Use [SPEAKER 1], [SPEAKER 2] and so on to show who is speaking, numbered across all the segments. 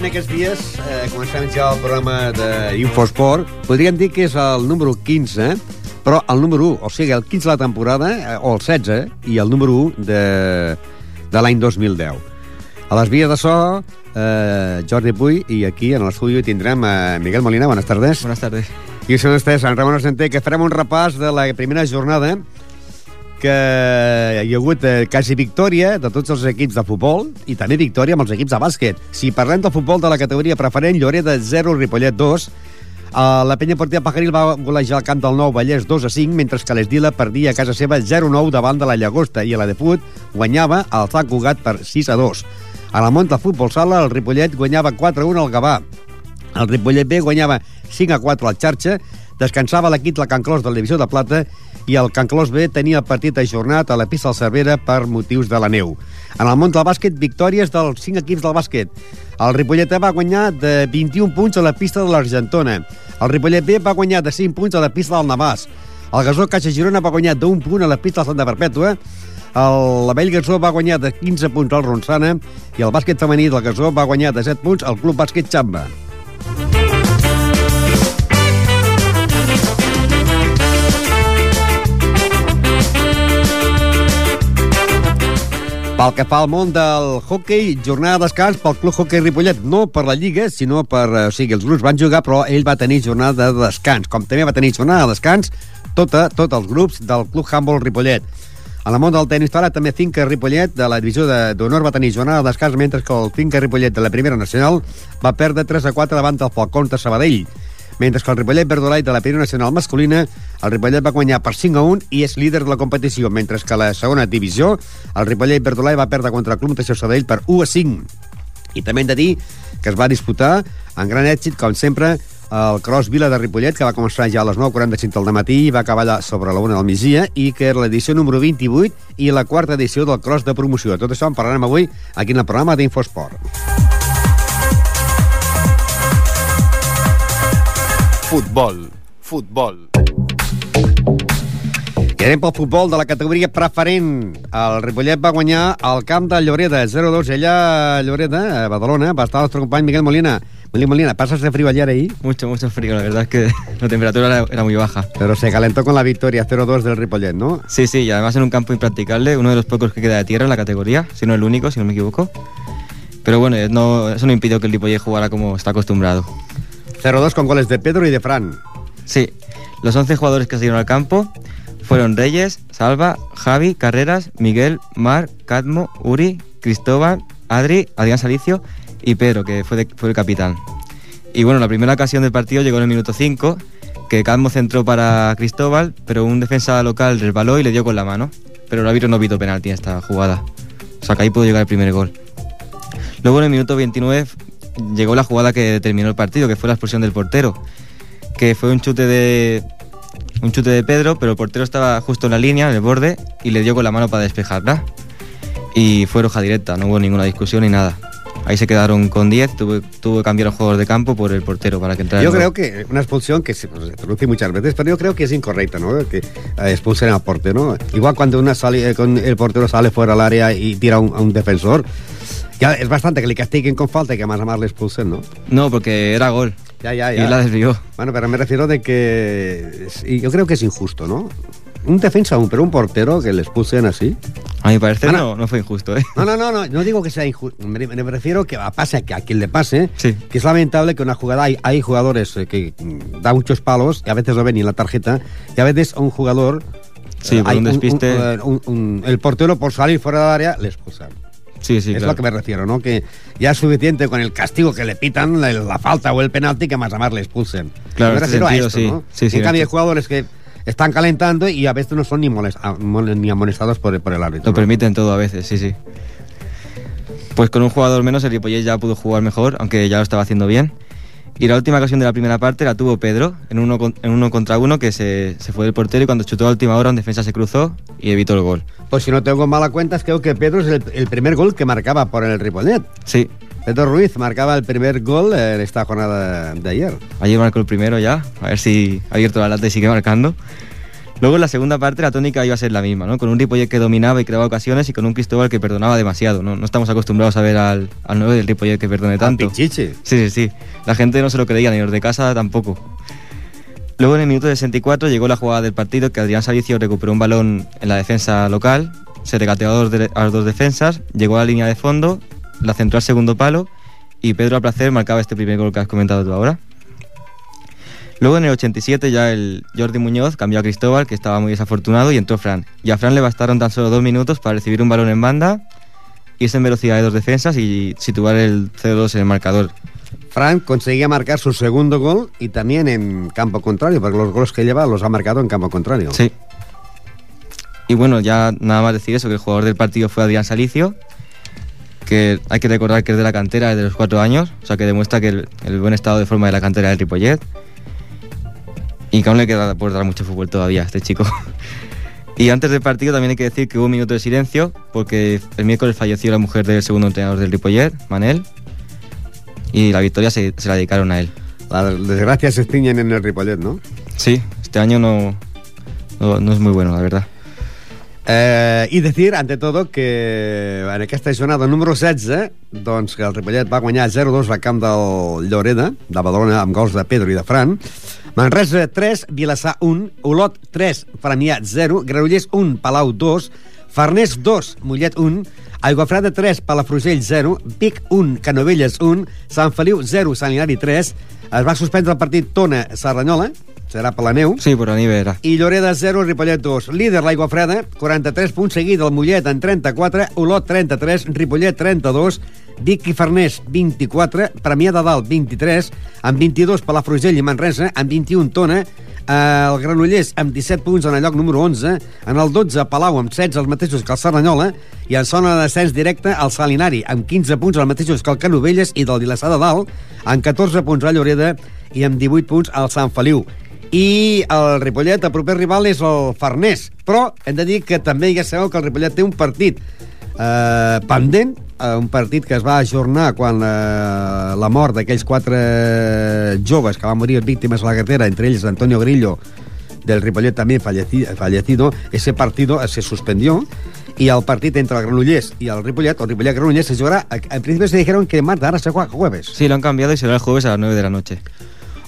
[SPEAKER 1] fent aquests dies. Eh, comencem ja el programa d'Infosport. Podríem dir que és el número 15, però el número 1, o sigui, el 15 de la temporada, eh, o el 16, i el número 1 de, de l'any 2010. A les vies de so, eh, Jordi Puy, i aquí en l'estudi tindrem a Miguel Molina. Buenas tardes.
[SPEAKER 2] Buenas tardes.
[SPEAKER 1] I són vostès, en Ramon Argenter, que farem un repàs de la primera jornada que hi ha hagut eh, quasi victòria de tots els equips de futbol i també victòria amb els equips de bàsquet. Si parlem del futbol de la categoria preferent, Lloreda 0, Ripollet 2, Uh, la penya portida Pajaril va golejar al camp del Nou Vallès 2 a 5, mentre que l'Esdila perdia a casa seva 0-9 davant de la Llagosta i a la de Fut guanyava el Sant Cugat per 6 a 2. A la Monta Futbol Sala, el Ripollet guanyava 4-1 al Gavà. El Ripollet B guanyava 5 a 4 al Xarxa, descansava l'equip la Can Clos de la Divisió de Plata i el Can Clos B tenia el partit ajornat a la pista del Cervera per motius de la neu. En el món del bàsquet, victòries dels 5 equips del bàsquet. El Ripollet va guanyar de 21 punts a la pista de l'Argentona. El Ripollet B va guanyar de 5 punts a la pista del Navàs. El Gasó Caixa Girona va guanyar d'un punt a la pista del Santa Perpètua. El, la Vell Gasó va guanyar de 15 punts al Ronçana i el bàsquet femení del Gasó va guanyar de 7 punts al Club Bàsquet Xamba. Pel que fa al món del hockey, jornada de descans pel Club Hockey Ripollet, no per la Lliga, sinó per... eh, O sigui, els grups van jugar, però ell va tenir jornada de descans, com també va tenir jornada de descans tota, tots els grups del Club Handball Ripollet. En el món del tenis taula també Finca Ripollet de la divisió d'honor va tenir jornada de descans, mentre que el Finca Ripollet de la primera nacional va perdre 3 a 4 davant del Falcons de Sabadell. Mentre que el Ripollet Verdolai de la primera nacional masculina, el Ripollet va guanyar per 5 a 1 i és líder de la competició, mentre que a la segona divisió, el Ripollet Verdolai va perdre contra el Club Natació Sabadell per 1 a 5. I també hem de dir que es va disputar amb gran èxit, com sempre, el Cross Vila de Ripollet, que va començar ja a les 9.45 del matí i va acabar allà sobre la 1 del migdia, i que era l'edició número 28 i la quarta edició del Cross de promoció. Tot això en parlarem avui aquí en el programa d'Infosport.
[SPEAKER 3] Futbol, futbol.
[SPEAKER 1] I anem pel futbol de la categoria preferent. El Ripollet va guanyar al camp de Lloreda, 0-2. Allà a Lloreda, a Badalona, va estar el nostre company Miguel Molina. Miguel Molina, ¿pasas de frío ayer ahí?
[SPEAKER 2] Mucho, mucho frío. La verdad es que la temperatura era, muy baja.
[SPEAKER 1] Pero se calentó con la victoria 0-2 del Ripollet, ¿no?
[SPEAKER 2] Sí, sí, y además en un campo impracticable, uno de los pocos que queda de tierra en la categoría, si no el único, si no me equivoco. Pero bueno, no, eso no impidió que el Ripollet jugara como está acostumbrado.
[SPEAKER 1] 0-2 con goles de Pedro y de Fran.
[SPEAKER 2] Sí, los 11 jugadores que salieron al campo fueron Reyes, Salva, Javi, Carreras, Miguel, Mar, Cadmo, Uri, Cristóbal, Adri, Adrián Salicio y Pedro, que fue, fue el capitán. Y bueno, la primera ocasión del partido llegó en el minuto 5, que Cadmo centró para Cristóbal, pero un defensa local resbaló y le dio con la mano. Pero el árbitro no pitó penalti en esta jugada. O sea que ahí pudo llegar el primer gol. Luego en el minuto 29 llegó la jugada que determinó el partido, que fue la expulsión del portero, que fue un chute de un chute de Pedro, pero el portero estaba justo en la línea, en el borde, y le dio con la mano para despejarla. Y fue roja directa, no hubo ninguna discusión ni nada. Ahí se quedaron con 10, tuvo, tuvo que cambiar los jugadores de campo por el portero para que entrara.
[SPEAKER 1] Yo creo que una expulsión que se, produce muchas veces, pero yo creo que es incorrecta, ¿no? Que eh, expulsen al portero, ¿no? Igual cuando una sale, eh, con el portero sale fuera del área y tira a un, a un defensor, ya es bastante que le castiguen con falta y que más a más le expulsen, ¿no?
[SPEAKER 2] No, porque era gol.
[SPEAKER 1] Ya, ya,
[SPEAKER 2] Y
[SPEAKER 1] ya.
[SPEAKER 2] la desvió.
[SPEAKER 1] Bueno, pero me refiero de que y yo creo que es injusto, ¿no? Un defensa aún, pero un portero que le expulsen así.
[SPEAKER 2] A mi parecer
[SPEAKER 1] Ana.
[SPEAKER 2] no, no fue injusto, ¿eh?
[SPEAKER 1] No, no, no, no, no digo que sea injusto. Me, me refiero que a- pase que a quien le pase,
[SPEAKER 2] Sí.
[SPEAKER 1] que es lamentable que una jugada hay, hay jugadores eh, que da muchos palos y a veces no ven ni la tarjeta y a veces un jugador
[SPEAKER 2] Sí, por un despiste.
[SPEAKER 1] eh, un- un- el portero por salir fuera del área le expulsan.
[SPEAKER 2] Sí, sí,
[SPEAKER 1] es
[SPEAKER 2] claro.
[SPEAKER 1] lo que me refiero, ¿no? Que ya es suficiente con el castigo que le pitan, la, la falta o el penalti, que más a más le expulsen.
[SPEAKER 2] Claro,
[SPEAKER 1] me
[SPEAKER 2] este sentido,
[SPEAKER 1] a esto,
[SPEAKER 2] sí.
[SPEAKER 1] ¿no?
[SPEAKER 2] Sí, sí,
[SPEAKER 1] en cambio, hay
[SPEAKER 2] este-
[SPEAKER 1] jugadores que están calentando y a veces no son ni, ah, ni amonestados por, el- por el árbitro.
[SPEAKER 2] Lo
[SPEAKER 1] ¿no?
[SPEAKER 2] permiten todo a veces, sí, sí. Pues con un jugador menos el Ripollet ya pudo jugar mejor, aunque ya lo estaba haciendo bien. Y la última ocasión de la primera parte la tuvo Pedro, en uno, con- en uno contra uno, que se, se fue del portero y cuando chutó a última hora un defensa se cruzó y evitó el gol.
[SPEAKER 1] Pues si no tengo mala cuenta, creo que Pedro es el, el primer gol que marcaba por el Ripollet.
[SPEAKER 2] Sí,
[SPEAKER 1] Pedro Ruiz marcaba el primer gol en esta jornada de ayer.
[SPEAKER 2] ayer marcó el primero ya, a ver si ha abierto la lata y sigue marcando. Luego en la segunda parte la tónica iba a ser la misma, ¿no? Con un Ripollet que dominaba y creaba ocasiones y con un Cristóbal que perdonaba demasiado, ¿no? No estamos acostumbrados a ver al, al 9 del Ripollet que perdone tanto.
[SPEAKER 1] Pichichi.
[SPEAKER 2] Sí, sí, sí. La gente no se lo creía, ni los de casa tampoco. Luego en el minuto 64 llegó la jugada del partido que Adrián Salicio recuperó un balón en la defensa local, se regateó a, dos de- a los dos defensas, llegó a la línea de fondo, la centró al segundo palo y Pedro a placer marcaba este primer gol que has comentado tú ahora. Luego en el 87 ya el Jordi Muñoz cambió a Cristóbal, que estaba muy desafortunado, y entró Fran. Y a Fran le bastaron tan solo dos minutos para recibir un balón en banda, irse en velocidad de dos defensas y situar el 0-2 en el marcador.
[SPEAKER 1] Frank conseguía marcar su segundo gol y también en campo contrario, porque los goles que lleva los ha marcado en campo contrario.
[SPEAKER 2] Sí. Y bueno, ya nada más decir eso, que el jugador del partido fue Adrián Salicio, que hay que recordar que es de la cantera desde los cuatro años, o sea que demuestra que el, el buen estado de forma de la cantera del Ripollet. Y que aún le queda por dar mucho fútbol todavía a este chico. y antes del partido también hay que decir que hubo un minuto de silencio, porque el miércoles falleció la mujer del segundo entrenador del Ripollet, Manel, y la victoria se, se la dedicaron a él.
[SPEAKER 1] Las desgracias se extinguen en el Ripollet, no?
[SPEAKER 2] Sí, este año no, no, no es muy bueno, la verdad.
[SPEAKER 1] Eh, I decir, ante tot, que en aquesta jornada número 16, doncs que el Ripollet va guanyar 0-2 al camp del Lloreda, de Badalona, amb gols de Pedro i de Fran. Manresa 3, Vilassar 1, Olot 3, Premià 0, Granollers 1, Palau 2, Farners 2, Mollet 1, Aiguafreda 3, Palafrugell 0, Vic 1, Canovelles 1, Sant Feliu 0, Sant Hilari 3, es va suspendre el partit Tona-Sardanyola, serà per la neu,
[SPEAKER 2] Sí, por la nieve era.
[SPEAKER 1] i Lloreda 0, Ripollet 2. Líder l'Aigua Freda, 43 punts seguit el Mollet en 34, Olot 33, Ripollet 32, Vic i Farners 24, Premià de Dalt 23, amb 22 Palafrugell i Manresa, amb 21 Tona, eh, el Granollers amb 17 punts en el lloc número 11, en el 12 Palau amb 16 els mateixos que el Cerdanyola i en zona de descens directe el Salinari amb 15 punts els mateixos que el Canovelles i del Vilassar de Dalt amb 14 punts a Lloreda i amb 18 punts al Sant Feliu i el Ripollet, el proper rival és el Farners, però hem de dir que també ja sabeu que el Ripollet té un partit eh, pendent, eh, un partit que es va ajornar quan eh, la mort d'aquells quatre joves que van morir víctimes a la carretera, entre ells Antonio Grillo, del Ripollet también falleci- fallecido, ese partido se suspendió y el partit entre el Granollers y el Ripollet, el Ripollet Granollers se jugará, en principio se dijeron que martes, ara se juega jueves.
[SPEAKER 2] Sí, lo han cambiado y será el jueves a las 9 de la noche.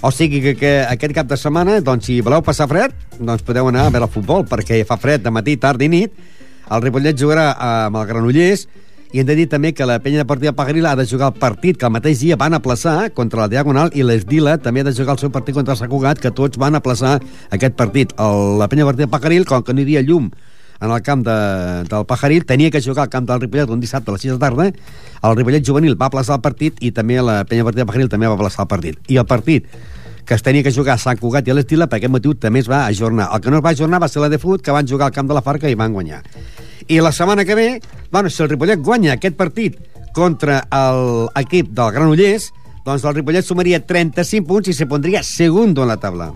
[SPEAKER 1] O sigui que, que aquest cap de setmana, doncs, si voleu passar fred, doncs podeu anar a veure el futbol, perquè fa fred de matí, tard i nit. El Ripollet jugarà amb el Granollers, i hem de dir també que la penya deportiva Pagaril ha de jugar el partit que el mateix dia van aplaçar contra la Diagonal i l'Esdila també ha de jugar el seu partit contra el Sant Cugat, que tots van aplaçar aquest partit. El, la penya deportiva Pagaril, com que no hi havia llum en el camp de, del Pajaril, tenia que jugar al camp del Ripollet un dissabte a les 6 de tarda. El Ripollet juvenil va aplaçar el partit i també la penya partida Pajaril també va aplaçar el partit. I el partit que es tenia que jugar a Sant Cugat i a l'Estila, per aquest motiu també es va ajornar. El que no es va ajornar va ser la de Fut, que van jugar al camp de la Farca i van guanyar. I la setmana que ve, bueno, si el Ripollet guanya aquest partit contra l'equip del Granollers, doncs el Ripollet sumaria 35 punts i se pondria segundo en la tabla.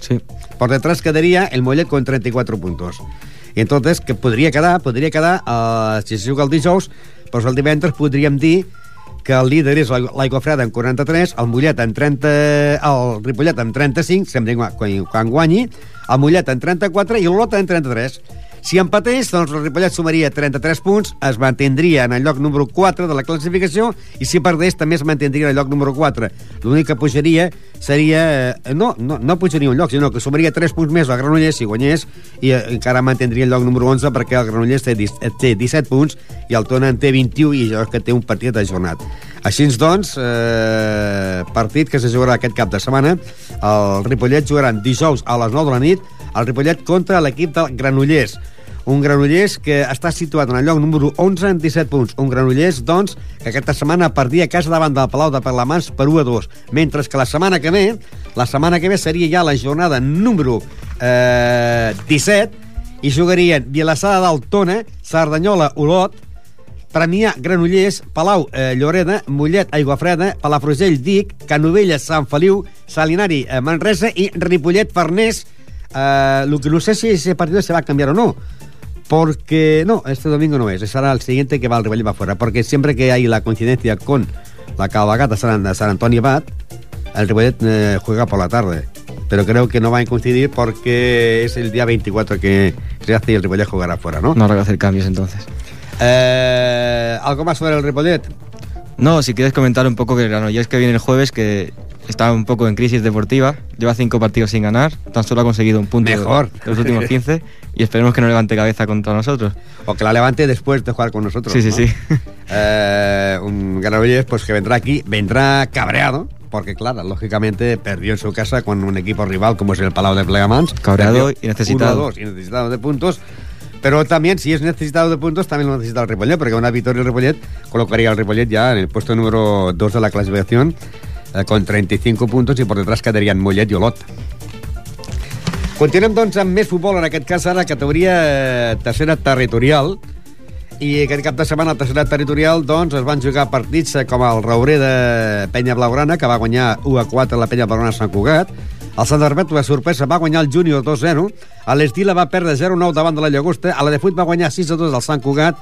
[SPEAKER 2] Sí.
[SPEAKER 1] Por detrás quedaría el Mollet con 34 puntos. I entonces, que podria quedar, podria quedar, uh, si se juga el dijous, doncs el divendres podríem dir que el líder és l'Aigua Freda amb 43, el Mollet en 30, el Ripollet amb 35, sempre quan, quan guanyi, el Mollet en 34 i l'Olot en 33. Si empatés, doncs el Ripollet sumaria 33 punts, es mantindria en el lloc número 4 de la classificació i si perdés també es mantindria en el lloc número 4. L'únic que pujaria seria... eh, No, no, no pujaria un lloc, sinó que sumaria 3 punts més al Granollers si guanyés i eh, encara mantindria el lloc número 11 perquè el Granollers té, eh, té 17 punts i el Tona en té 21 i és que té un partit ajornat. Així doncs, eh, partit que se jugarà aquest cap de setmana. El Ripollet jugaran dijous a les 9 de la nit el Ripollet contra l'equip del Granollers un Granollers que està situat en el lloc número 11 en 17 punts. Un Granollers, doncs, que aquesta setmana perdia a casa davant del Palau de Parlamans per 1 a 2. Mentre que la setmana que ve, la setmana que ve seria ja la jornada número eh, 17 i jugarien Vilassar de Dalt, Tona, Cerdanyola, Olot, Premià, Granollers, Palau, eh, Lloreda, Mollet, Aiguafreda, Palafrugell, Vic, Canovelles, Sant Feliu, Salinari, eh, Manresa i Ripollet, Farners. Eh, lo que no sé si ese partido se va a cambiar o no, porque no, este domingo no es, será el siguiente que va al Ripollet va fuera, porque siempre que hay la coincidencia con la cabalgata San, San Antonio Bat, el Ripollet eh, juega por la tarde. pero creo que no van a coincidir porque es el día 24 que se hace y el Ripollet jugará fuera, ¿no?
[SPEAKER 2] No habrá que hacer cambios entonces.
[SPEAKER 1] Eh, ¿Algo más sobre el Ripollet?
[SPEAKER 2] No, si quieres comentar un poco que el Granollers que viene el jueves, que está un poco en crisis deportiva, lleva cinco partidos sin ganar, tan solo ha conseguido un punto
[SPEAKER 1] Mejor.
[SPEAKER 2] de los últimos 15 y esperemos que no levante cabeza contra nosotros.
[SPEAKER 1] O que la levante después de jugar con nosotros.
[SPEAKER 2] Sí, sí,
[SPEAKER 1] ¿no?
[SPEAKER 2] sí.
[SPEAKER 1] Eh, un Granollers pues que vendrá aquí, vendrá cabreado, porque claro, lógicamente perdió en su casa con un equipo rival como es el Palau de Plegamans.
[SPEAKER 2] Cabreado y necesitado.
[SPEAKER 1] 1-2 y necesitado de puntos. Pero también, si es necesitado de puntos, también lo necesita el Ripollet, porque una victoria del Ripollet colocaría al Ripollet ya en el puesto número 2 de la clasificación eh, con 35 puntos i per detrás quedarien Mollet i Olot. Continuem, doncs, amb més futbol, en aquest cas ara categoria eh, tercera territorial, i aquest cap de setmana a tercera territorial doncs, es van jugar partits eh, com el Raurer de Penya Blaugrana, que va guanyar 1 a 4 la Penya Blaugrana Sant Cugat, el Sant Arbet, la sorpresa, va guanyar el Júnior 2-0, a l'Estila va perdre 0-9 davant de la Llagosta, a la de Fuit va guanyar 6-2 al Sant Cugat,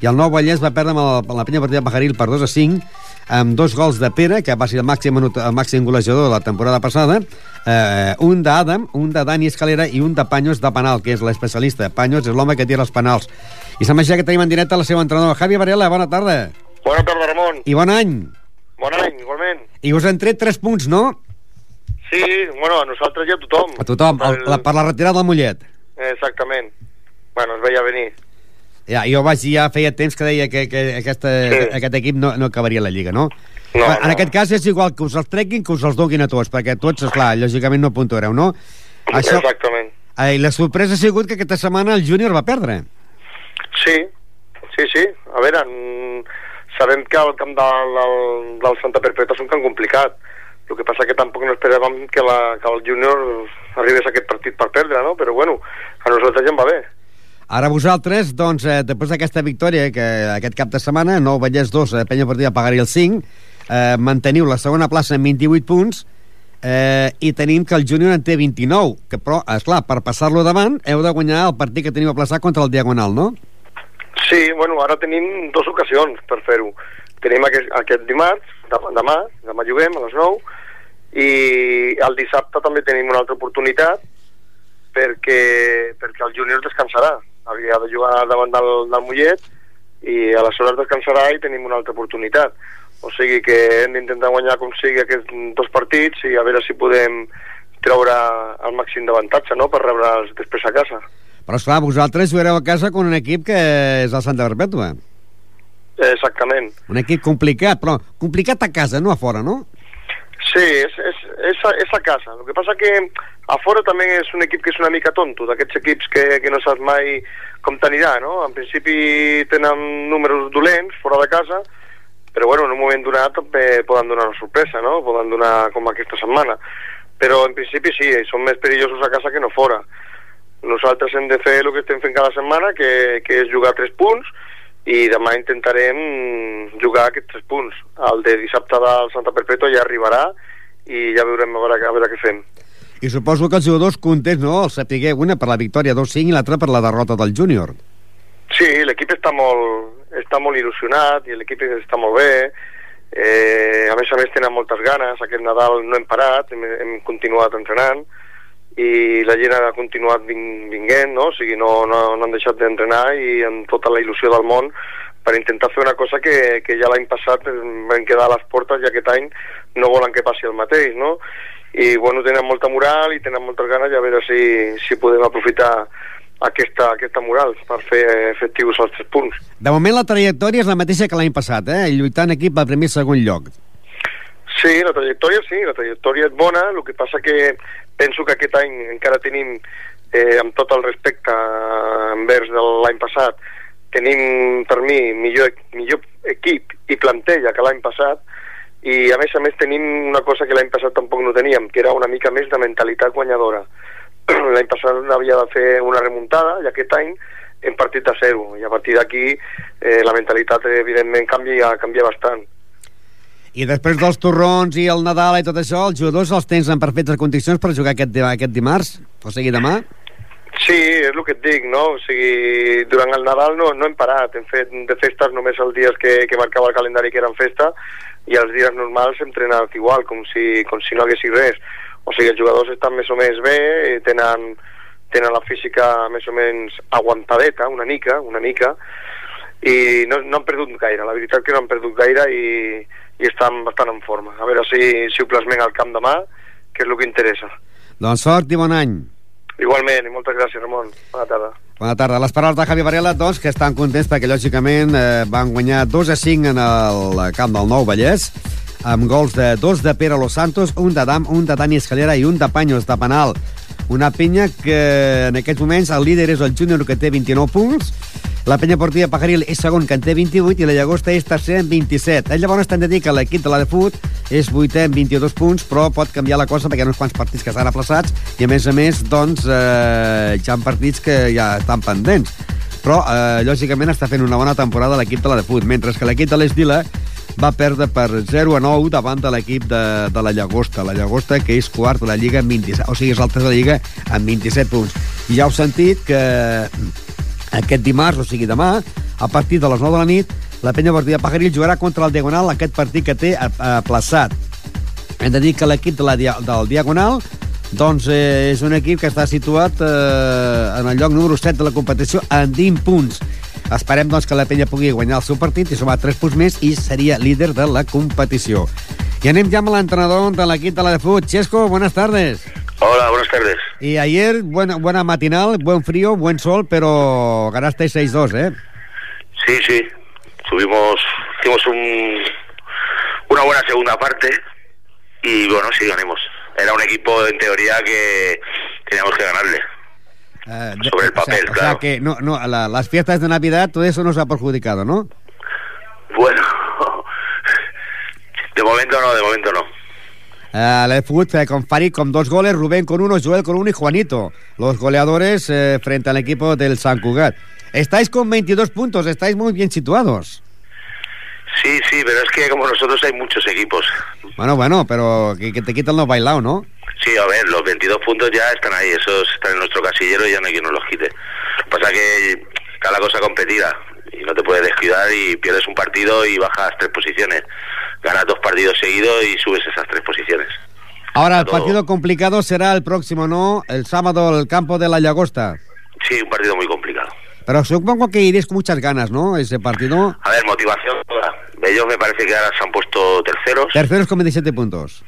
[SPEAKER 1] i el Nou Vallès va perdre amb amb la Penya Partida Pajaril per 2 a 5, amb dos gols de Pere, que va ser el màxim, el màxim golejador de la temporada passada, eh, un d'Adam, un de Dani Escalera i un de Panyos de penal, que és l'especialista. Panyos és l'home que tira els penals. I sembla ja que tenim en directe la seva entrenador. Javi Varela, bona tarda.
[SPEAKER 4] Bona tarda, Ramon.
[SPEAKER 1] I bon any.
[SPEAKER 4] Bon any, igualment.
[SPEAKER 1] I us han tret 3 punts, no?
[SPEAKER 4] Sí, bueno, a nosaltres i a tothom.
[SPEAKER 1] A tothom, el, la, per la retirada del Mollet.
[SPEAKER 4] Exactament. Bueno, es veia venir.
[SPEAKER 1] Ja, jo vaig, ja feia temps que deia que, que aquesta,
[SPEAKER 4] Sí.
[SPEAKER 1] aquest equip no, no acabaria la Lliga, no?
[SPEAKER 4] No,
[SPEAKER 1] en
[SPEAKER 4] no.
[SPEAKER 1] aquest cas és igual que us els treguin que us els donin a tots, perquè tots, esclar, lògicament no puntuareu, no? Això,
[SPEAKER 4] Exactament.
[SPEAKER 1] eh, la sorpresa ha sigut que aquesta setmana el Júnior va perdre.
[SPEAKER 4] Sí, sí, sí. A veure, sabem que el camp del, del, del Santa Perpètua és un camp complicat. El que passa que tampoc no esperàvem que, la, que el júnior arribés a aquest partit per perdre, no? Però bueno, a nosaltres ja em va bé.
[SPEAKER 1] Ara vosaltres, doncs, eh, després d'aquesta victòria que aquest cap de setmana, Nou Vallès 2, eh, Penya Partida pagaria el 5, eh, manteniu la segona plaça amb 28 punts eh, i tenim que el Júnior en té 29, que però, esclar, per passar-lo davant heu de guanyar el partit que teniu a plaçar contra el Diagonal, no?
[SPEAKER 4] Sí, bueno, ara tenim dues ocasions per fer-ho. Tenim aquest, aquest dimarts, demà, demà juguem a les 9, i el dissabte també tenim una altra oportunitat perquè, perquè el júnior descansarà. Havia de jugar davant del, del Mollet i aleshores descansarà i tenim una altra oportunitat. O sigui que hem d'intentar guanyar com sigui aquests dos partits i a veure si podem treure el màxim d'avantatge no? per rebre'ls després a casa.
[SPEAKER 1] Però, esclar, vosaltres jugareu a casa con un equip que és el Santa Perpètua.
[SPEAKER 4] Exactament.
[SPEAKER 1] Un equip complicat, però complicat a casa, no a fora, no?
[SPEAKER 4] Sí, és, és, és, a, és a casa. El que passa que a fora també és un equip que és una mica tonto, d'aquests equips que, que no saps mai com t'anirà, no? En principi tenen números dolents fora de casa, però bueno, en un moment donat també poden donar una sorpresa, no? Poden donar com aquesta setmana. Però en principi sí, són més perillosos a casa que no fora. Nosaltres hem de fer el que estem fent cada setmana, que, que és jugar tres punts, i demà intentarem jugar aquests tres punts. El de dissabte del Santa Perpètua ja arribarà i ja veurem a veure, a veure què fem.
[SPEAKER 1] I suposo que els jugadors contents, no? El sapiguer una per la victòria 2-5 i l'altra per la derrota del júnior.
[SPEAKER 4] Sí, l'equip està molt, està molt il·lusionat i l'equip està molt bé. Eh, a més a més tenen moltes ganes. Aquest Nadal no hem parat, hem, hem continuat entrenant i la gent ha continuat vin, vinguent, no? O sigui, no, no, no han deixat d'entrenar i amb tota la il·lusió del món per intentar fer una cosa que, que ja l'any passat vam quedar a les portes i aquest any no volen que passi el mateix, no? I bueno, tenen molta moral i tenen moltes ganes i a veure si, si podem aprofitar aquesta, aquesta moral per fer efectius els tres punts.
[SPEAKER 1] De moment la trajectòria és la mateixa que l'any passat, eh? Lluitant aquí pel primer i segon lloc.
[SPEAKER 4] Sí, la trajectòria sí, la trajectòria és bona, el que passa que penso que aquest any encara tenim, eh, amb tot el respecte envers de l'any passat, tenim per mi millor, millor equip i plantella que l'any passat i a més a més tenim una cosa que l'any passat tampoc no teníem, que era una mica més de mentalitat guanyadora. L'any passat havia de fer una remuntada i aquest any hem partit a zero i a partir d'aquí eh, la mentalitat evidentment canvia, canvia bastant.
[SPEAKER 1] I després dels torrons i el Nadal i tot això, els jugadors els tens en perfectes condicions per jugar aquest, aquest dimarts? O sigui, demà?
[SPEAKER 4] Sí, és el que et dic, no? O sigui, durant el Nadal no, no hem parat, hem fet de festes només els dies que, que marcava el calendari que eren festa i els dies normals hem entrenat igual, com si, com si no haguessi res. O sigui, els jugadors estan més o menys bé, i tenen, tenen la física més o menys aguantadeta, una mica, una mica, i no, no han perdut gaire, la veritat que no han perdut gaire i, i estan bastant en forma. A veure si, si ho plasmen al camp demà, que és el que interessa.
[SPEAKER 1] Doncs sort i bon any.
[SPEAKER 4] Igualment, i moltes gràcies, Ramon. Bona tarda.
[SPEAKER 1] Bona tarda. Les paraules de Javi Varela, doncs, que estan contents perquè, lògicament, eh, van guanyar 2 a 5 en el camp del Nou Vallès, amb gols de dos de Pere Los Santos, un de Dam, un de Dani Escalera i un de Paños de Penal. Una penya que en aquests moments el líder és el júnior que té 29 punts, la penya portilla Pajaril és segon que en té 28 i la Llagosta és tercer amb 27. El llavors t'han de dir que l'equip de la de Fut és vuitè amb 22 punts, però pot canviar la cosa perquè hi ha uns quants partits que estan aplaçats i a més a més doncs eh, hi ha partits que ja estan pendents però eh, lògicament està fent una bona temporada l'equip de la de Fut, mentre que l'equip de l'Esdila va perdre per 0 a 9 davant de l'equip de, de la Llagosta. La Llagosta, que és quart de la Lliga amb 27, o sigui, és tercer de la Lliga amb 27 punts. I ja heu sentit que aquest dimarts, o sigui demà, a partir de les 9 de la nit, la penya Bordia Pajaril jugarà contra el Diagonal aquest partit que té aplaçat. Hem de dir que l'equip de la, del Diagonal doncs eh, és un equip que està situat eh, en el lloc número 7 de la competició amb 20 punts. Esperem doncs, que la penya pugui guanyar el seu partit i sumar 3 punts més i seria líder de la competició. I anem ja amb l'entrenador de l'equip de la de fut. Chesco, buenas tardes.
[SPEAKER 5] Hola, buenas tardes.
[SPEAKER 1] Y ayer, buena, buena matinal, buen frío, buen sol, pero ganaste 6-2, ¿eh?
[SPEAKER 5] Sí, sí. Subimos, hicimos un, una buena segunda parte y bueno, sí ganemos. Era un equipo en teoría que teníamos que ganarle.
[SPEAKER 1] Eh, de-
[SPEAKER 5] Sobre el
[SPEAKER 1] o sea-
[SPEAKER 5] papel,
[SPEAKER 1] o sea,
[SPEAKER 5] claro.
[SPEAKER 1] que no, no, la- las fiestas de Navidad, todo eso nos ha perjudicado, ¿no?
[SPEAKER 5] Bueno, de momento no, de momento no.
[SPEAKER 1] Eh, la de fut eh, con Farid con dos goles, Rubén con uno, Joel con uno y Juanito. Los goleadores eh, frente al equipo del San Cugat. Estáis con 22 puntos, estáis muy bien situados.
[SPEAKER 5] Sí, sí, pero es que como nosotros hay muchos equipos.
[SPEAKER 1] Bueno, bueno, pero que, que te quitan los bailados, ¿no?
[SPEAKER 5] Sí, a ver, los 22 puntos ya están ahí, esos están en nuestro casillero y ya no hay quien nos los quite. Pasa que está la cosa competida y no te puedes descuidar y pierdes un partido y bajas tres posiciones. Ganas dos partidos seguidos y subes esas tres posiciones.
[SPEAKER 1] Ahora, el partido complicado será el próximo, ¿no? El sábado, el campo de la Llagosta.
[SPEAKER 5] Sí, un partido muy complicado.
[SPEAKER 1] Pero supongo que iréis con muchas ganas, ¿no? Ese partido.
[SPEAKER 5] A ver, motivación. Ellos me parece que ahora se han puesto terceros.
[SPEAKER 1] Terceros con 27 puntos.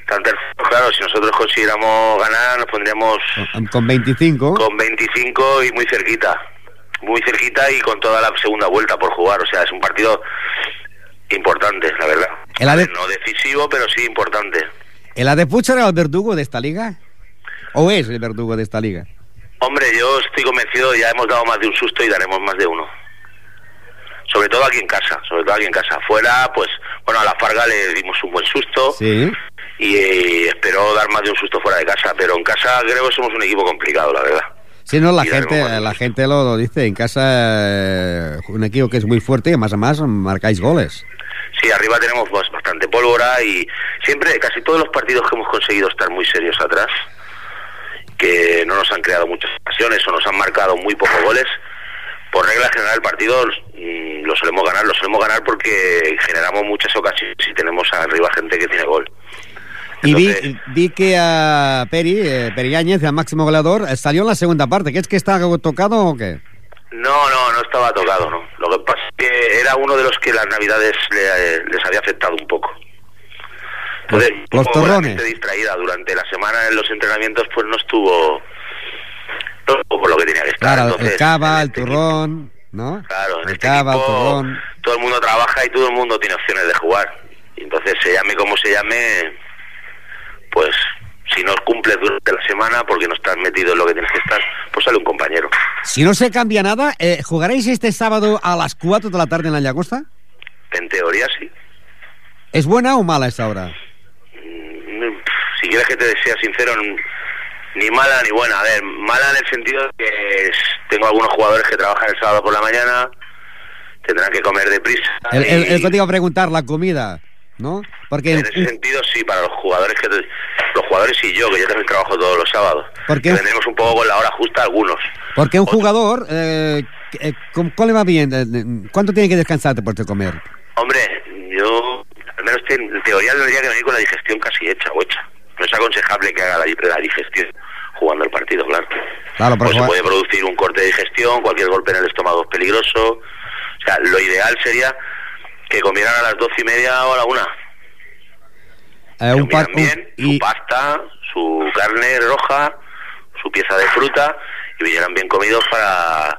[SPEAKER 5] Están terceros, claro, si nosotros consiguiéramos ganar nos pondríamos
[SPEAKER 1] Con- Con 25.
[SPEAKER 5] con 25 y muy cerquita. Muy cerquita y con toda la segunda vuelta por jugar. O sea, es un partido importante, la verdad.
[SPEAKER 1] El ADE
[SPEAKER 5] No decisivo, pero sí importante.
[SPEAKER 1] ¿El Adeput será el verdugo de esta liga? ¿O es el verdugo de esta liga?
[SPEAKER 5] Hombre, yo estoy convencido, ya hemos dado más de un susto y daremos más de uno. Sobre todo aquí en casa, sobre todo aquí en casa. Fuera, pues, bueno, a la Farga le dimos un buen susto
[SPEAKER 1] Sí.
[SPEAKER 5] y eh, espero dar más de un susto fuera de casa. Pero en casa creo que somos un equipo complicado, la verdad.
[SPEAKER 1] Sí, no, la
[SPEAKER 5] Y
[SPEAKER 1] gente, la gente lo, lo dice. En casa, eh, un equipo que es muy fuerte y más a más marcáis goles.
[SPEAKER 5] Sí, arriba tenemos bastante pólvora y siempre, casi todos los partidos que hemos conseguido estar muy serios atrás, que no nos han creado muchas ocasiones o nos han marcado muy pocos goles, por regla general el partido mm, lo solemos ganar, lo solemos ganar porque generamos muchas ocasiones y tenemos arriba gente que tiene gol.
[SPEAKER 1] Y vi, vi que a Peri, eh, Peri Yáñez, el máximo goleador, eh, salió en la segunda parte. ¿Qué es que está tocado o qué?
[SPEAKER 5] No, no, no estaba tocado, ¿no? Lo que pasa es que era uno de los que las navidades le- les había afectado un poco. Entonces,
[SPEAKER 1] Los- los torrones.
[SPEAKER 5] distraída durante la semana en los entrenamientos, pues no estuvo, estuvo por lo que tenía que estar.
[SPEAKER 1] Claro,
[SPEAKER 5] Entonces,
[SPEAKER 1] el cava,
[SPEAKER 5] en
[SPEAKER 1] el
[SPEAKER 5] este
[SPEAKER 1] turrón, ¿no?
[SPEAKER 5] claro, en
[SPEAKER 1] el
[SPEAKER 5] este
[SPEAKER 1] cava, el
[SPEAKER 5] equipo
[SPEAKER 1] turrón.
[SPEAKER 5] todo el mundo trabaja y todo el mundo tiene opciones de jugar. Entonces, se llame como se llame, pues si no cumples durante la semana porque no estás metido en lo que tienes que estar, pues sale un compañero.
[SPEAKER 1] Si no se cambia nada, eh, ¿jugaréis este sábado a las 4 de la tarde en la Llagosta?
[SPEAKER 5] En teoría sí.
[SPEAKER 1] ¿Es buena o mala esta hora?
[SPEAKER 5] Mm, si quieres que te sea sincero, ni mala ni buena. A ver, mala en el sentido de que es- tengo algunos jugadores que trabajan el sábado por la mañana, tendrán que comer deprisa.
[SPEAKER 1] El,
[SPEAKER 5] y
[SPEAKER 1] te iba a preguntar, la comida, ¿no? Porque
[SPEAKER 5] en ese sentido sí, para los jugadores que los jugadores y yo, que yo también trabajo todos los sábados.
[SPEAKER 1] ¿Por qué?
[SPEAKER 5] Que vendremos un poco con la hora justa algunos.
[SPEAKER 1] Porque un
[SPEAKER 5] Otro-
[SPEAKER 1] jugador, eh, eh, ¿cómo- ¿cuál le va bien? Eh, eh, ¿Cuánto tiene que descansar después de comer?
[SPEAKER 5] Hombre, yo al menos te- en teoría tendría que venir con la digestión casi hecha o hecha. No es aconsejable que haga la, la digestión jugando el partido, claro.
[SPEAKER 1] Claro,
[SPEAKER 5] Pues se puede producir un corte de digestión, cualquier golpe en el estómago es peligroso. O sea, lo ideal sería que comieran a las doce y media o a la una.
[SPEAKER 1] Eh, un par- un-
[SPEAKER 5] bien,
[SPEAKER 1] y,
[SPEAKER 5] su pasta, su carne roja, su pieza de fruta y vinieran bien comidos para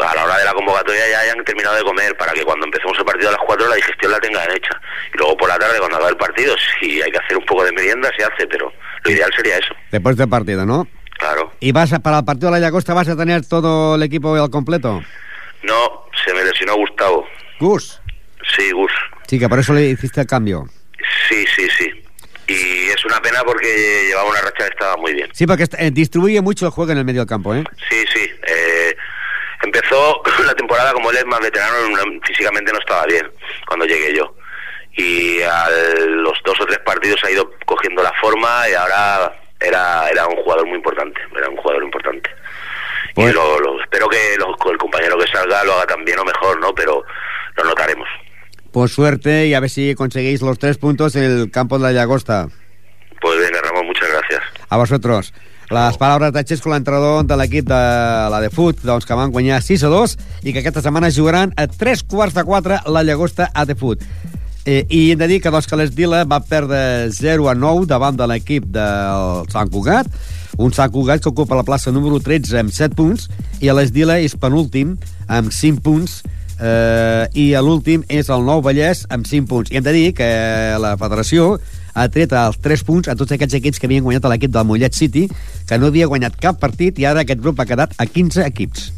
[SPEAKER 5] a la hora de la convocatoria ya hayan terminado de comer para que cuando empecemos el partido a las 4 la digestión la tengan hecha. Y luego por la tarde cuando acabe el partido, si hay que hacer un poco de merienda, se hace, pero lo ideal sería eso,
[SPEAKER 1] después del partido, ¿no?
[SPEAKER 5] claro.
[SPEAKER 1] ¿Y vas a- para el partido de la Llagosta vas a tener todo el equipo al completo?
[SPEAKER 5] No, se me lesionó Gustavo.
[SPEAKER 1] Gus.
[SPEAKER 5] Sí, Gus.
[SPEAKER 1] Sí, que por eso le hiciste el cambio.
[SPEAKER 5] Sí, sí, sí. Y es una pena porque llevaba una racha que estaba muy bien.
[SPEAKER 1] Sí, porque eh, distribuye mucho el juego en el medio del campo, ¿eh?
[SPEAKER 5] Sí, sí. eh, empezó la temporada como él es más veterano, no- físicamente no estaba bien cuando llegué yo. Y a los dos o tres partidos ha ido cogiendo la forma y ahora era, era un jugador muy importante. Era un jugador importante.
[SPEAKER 1] Pues-
[SPEAKER 5] Y lo, lo- espero que lo- el compañero que salga lo haga también o mejor, ¿no? Pero lo notaremos.
[SPEAKER 1] Pues suerte y a ver si conseguís los tres puntos en el campo de la Llagosta.
[SPEAKER 5] Pues venga, Ramón, muchas gracias.
[SPEAKER 1] A vosotros. Les paraules de Xesco, l'entrenador de l'equip de la de Foot, doncs, que van guanyar 6 a 2 i que aquesta setmana jugaran a 3 quarts de 4 la Llagosta a de Foot. Eh, I hem de dir que, que l'Esdila va perdre 0 a 9 davant de l'equip del Sant Cugat, un Sant Cugat que ocupa la plaça número 13 amb 7 punts, i l'Esdila és penúltim amb 5 punts, eh, i l'últim és el Nou Vallès amb 5 punts. I hem de dir que la federació ha tret els 3 punts a tots aquests equips que havien guanyat a l'equip del Mollet City, que no havia guanyat cap partit i ara aquest grup ha quedat a 15 equips.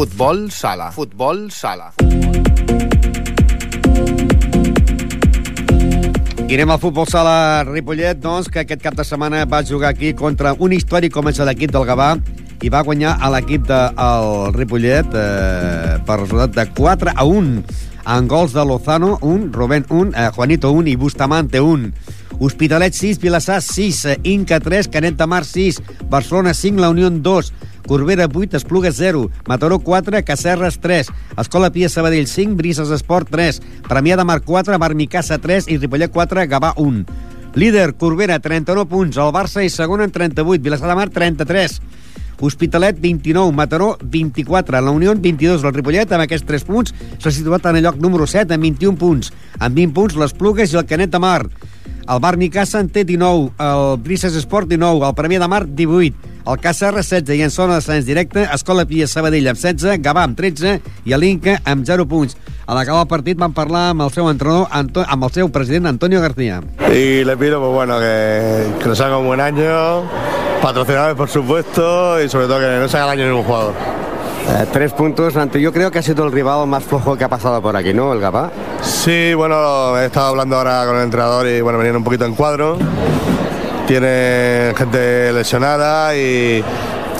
[SPEAKER 3] Futbol sala. Futbol sala.
[SPEAKER 1] I anem al futbol sala Ripollet, doncs, que aquest cap de setmana va jugar aquí contra un històric com és l'equip del Gavà i va guanyar a l'equip del Ripollet eh, per resultat de 4 a 1 en gols de Lozano, 1, Rubén 1, eh, Juanito 1 i Bustamante 1. Hospitalet 6, Vilassar 6, eh, Inca 3, Canet de Mar 6, Barcelona 5, La Unió 2, Corbera 8, Esplugues 0, Mataró 4, Cacerres 3, Escola Pia Sabadell 5, Brises Esport 3, Premià de Mar 4, Marmicassa 3 i Ripollet 4, Gavà 1. Líder, Corbera, 39 punts, el Barça i segon en 38, Vilassar de Mar 33, Hospitalet 29, Mataró 24, la Unió 22, el Ripollet amb aquests 3 punts s'ha situat en el lloc número 7 amb 21 punts, amb 20 punts les Plugues i el Canet de Mar. El Bar Nicassa en té 19, el Brises Esport 19, el Premià de Mar 18, el Cacerra 16 i en zona d'ascens directe, Escola Pia Sabadell amb 16, Gavà amb 13 i l'Inca amb 0 punts. A l'acabar el partit van parlar amb el seu entrenador, Anto amb el seu president Antonio García.
[SPEAKER 6] Y le pido pues bueno que, que nos haga un buen año, patrocinadores por supuesto y sobre todo que no se haga daño ningún jugador.
[SPEAKER 7] Eh, tres puntos ante yo creo que ha sido el rival más flojo que ha pasado por aquí, ¿no? El Gabá.
[SPEAKER 6] Sí, bueno, he estado hablando ahora con el entrenador y bueno, venían un poquito en cuadro. Tiene gente lesionada y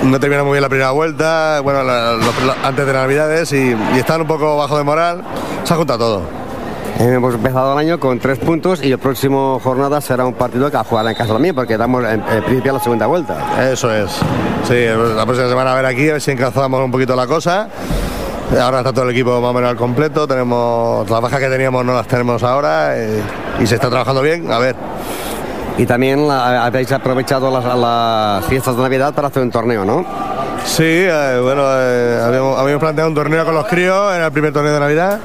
[SPEAKER 6] no termina muy bien la primera vuelta, bueno, la- antes de Navidades y, y están un poco bajo de moral. Se ha juntado todo.
[SPEAKER 7] Eh, hemos empezado el año con tres puntos y el próximo jornada será un partido que a jugar en casa también porque damos en, en principio la segunda vuelta.
[SPEAKER 6] Eso es. Sí, la próxima semana a ver aquí, a ver si encazamos un poquito la cosa. Ahora está todo el equipo más o menos al completo. Tenemos las bajas que teníamos, no las tenemos ahora eh, y se está trabajando bien. A ver.
[SPEAKER 7] Y también la- habéis aprovechado las, las fiestas de Navidad para hacer un torneo, ¿no?
[SPEAKER 6] Sí, eh, bueno, eh, habíamos, habíamos planteado un torneo con los críos, era el primer torneo de Navidad.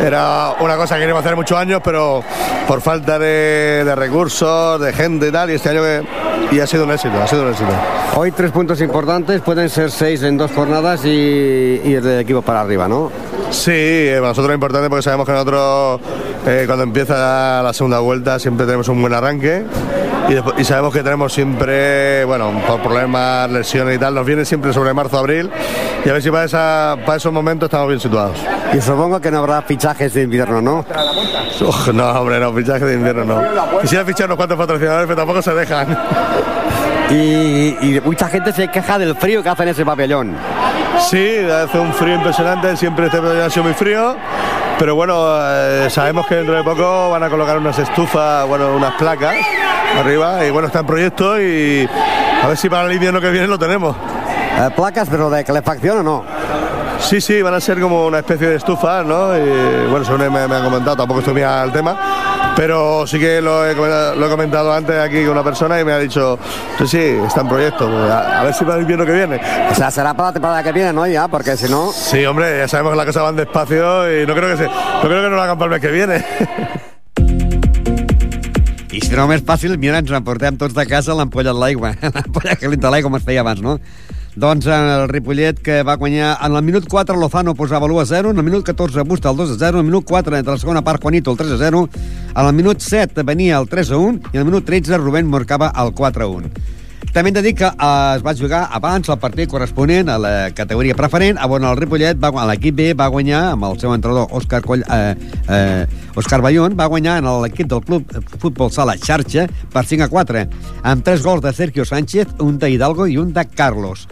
[SPEAKER 6] Era una cosa que queríamos hacer muchos años, pero por falta de, de recursos, de gente y tal, y este año que, y ha sido un éxito, ha sido un éxito.
[SPEAKER 7] Hoy tres puntos importantes, pueden ser seis en dos jornadas y, y del equipo para arriba, ¿no?
[SPEAKER 6] Sí, eh, para nosotros es importante porque sabemos que nosotros eh, cuando empieza la segunda vuelta siempre tenemos un buen arranque y, después- y sabemos que tenemos siempre, bueno, por problemas, lesiones y tal, nos viene siempre sobre marzo, abril y a ver si para, esa, para esos momentos estamos bien situados.
[SPEAKER 7] Y supongo que no habrá fichajes de invierno, ¿no?
[SPEAKER 6] Uf, no, hombre, no, fichaje de invierno no. Quisiera fichar unos cuantos patrocinadores, pero tampoco se dejan.
[SPEAKER 7] Y, y mucha gente se queja del frío que hace en ese pabellón.
[SPEAKER 6] Sí, hace un frío impresionante, siempre este verano ha sido muy frío, pero bueno, eh, sabemos que dentro de poco van a colocar unas estufas, bueno, unas placas arriba, y bueno, está en proyecto y a ver si para el invierno que viene lo tenemos.
[SPEAKER 7] Eh, placas, pero de calefacción o no.
[SPEAKER 6] Sí, sí, van a ser como una especie de estufa, ¿no? Y bueno, según me, me ha comentado, tampoco estoy al tema, pero sí que lo he, comentado- lo he comentado antes aquí con una persona y me ha dicho, sí, sí, está en proyecto, pues, a, a ver si va bien lo que viene.
[SPEAKER 7] O sea, será para la temporada que viene, ¿no? Ya, porque si no...
[SPEAKER 6] Sí, hombre, ya sabemos que las cosas van despacio y no creo que se, no creo que no lo hagan para el mes que viene.
[SPEAKER 1] I si no, més fàcil, mira, ens emportem tots de casa l'ampolla de l'aigua, l'ampolla calenta de l'aigua, com es feia abans, no? Doncs el Ripollet, que va guanyar en el minut 4, Lozano posava l'1 a 0, en el minut 14, Busta el 2 a 0, en el minut 4, entre la segona part, Juanito el 3 a 0, en el minut 7 venia el 3 a 1, i en el minut 13 Rubén marcava el 4 a 1. També hem de dir que eh, es va jugar abans el partit corresponent a la categoria preferent, on el Ripollet, va, l'equip B, va guanyar amb el seu entrenador Òscar Coll, eh, eh, Òscar Bayón, va guanyar en l'equip del club Futbol Sala Xarxa per 5 a 4, amb tres gols de Sergio Sánchez, un de Hidalgo i un de Carlos.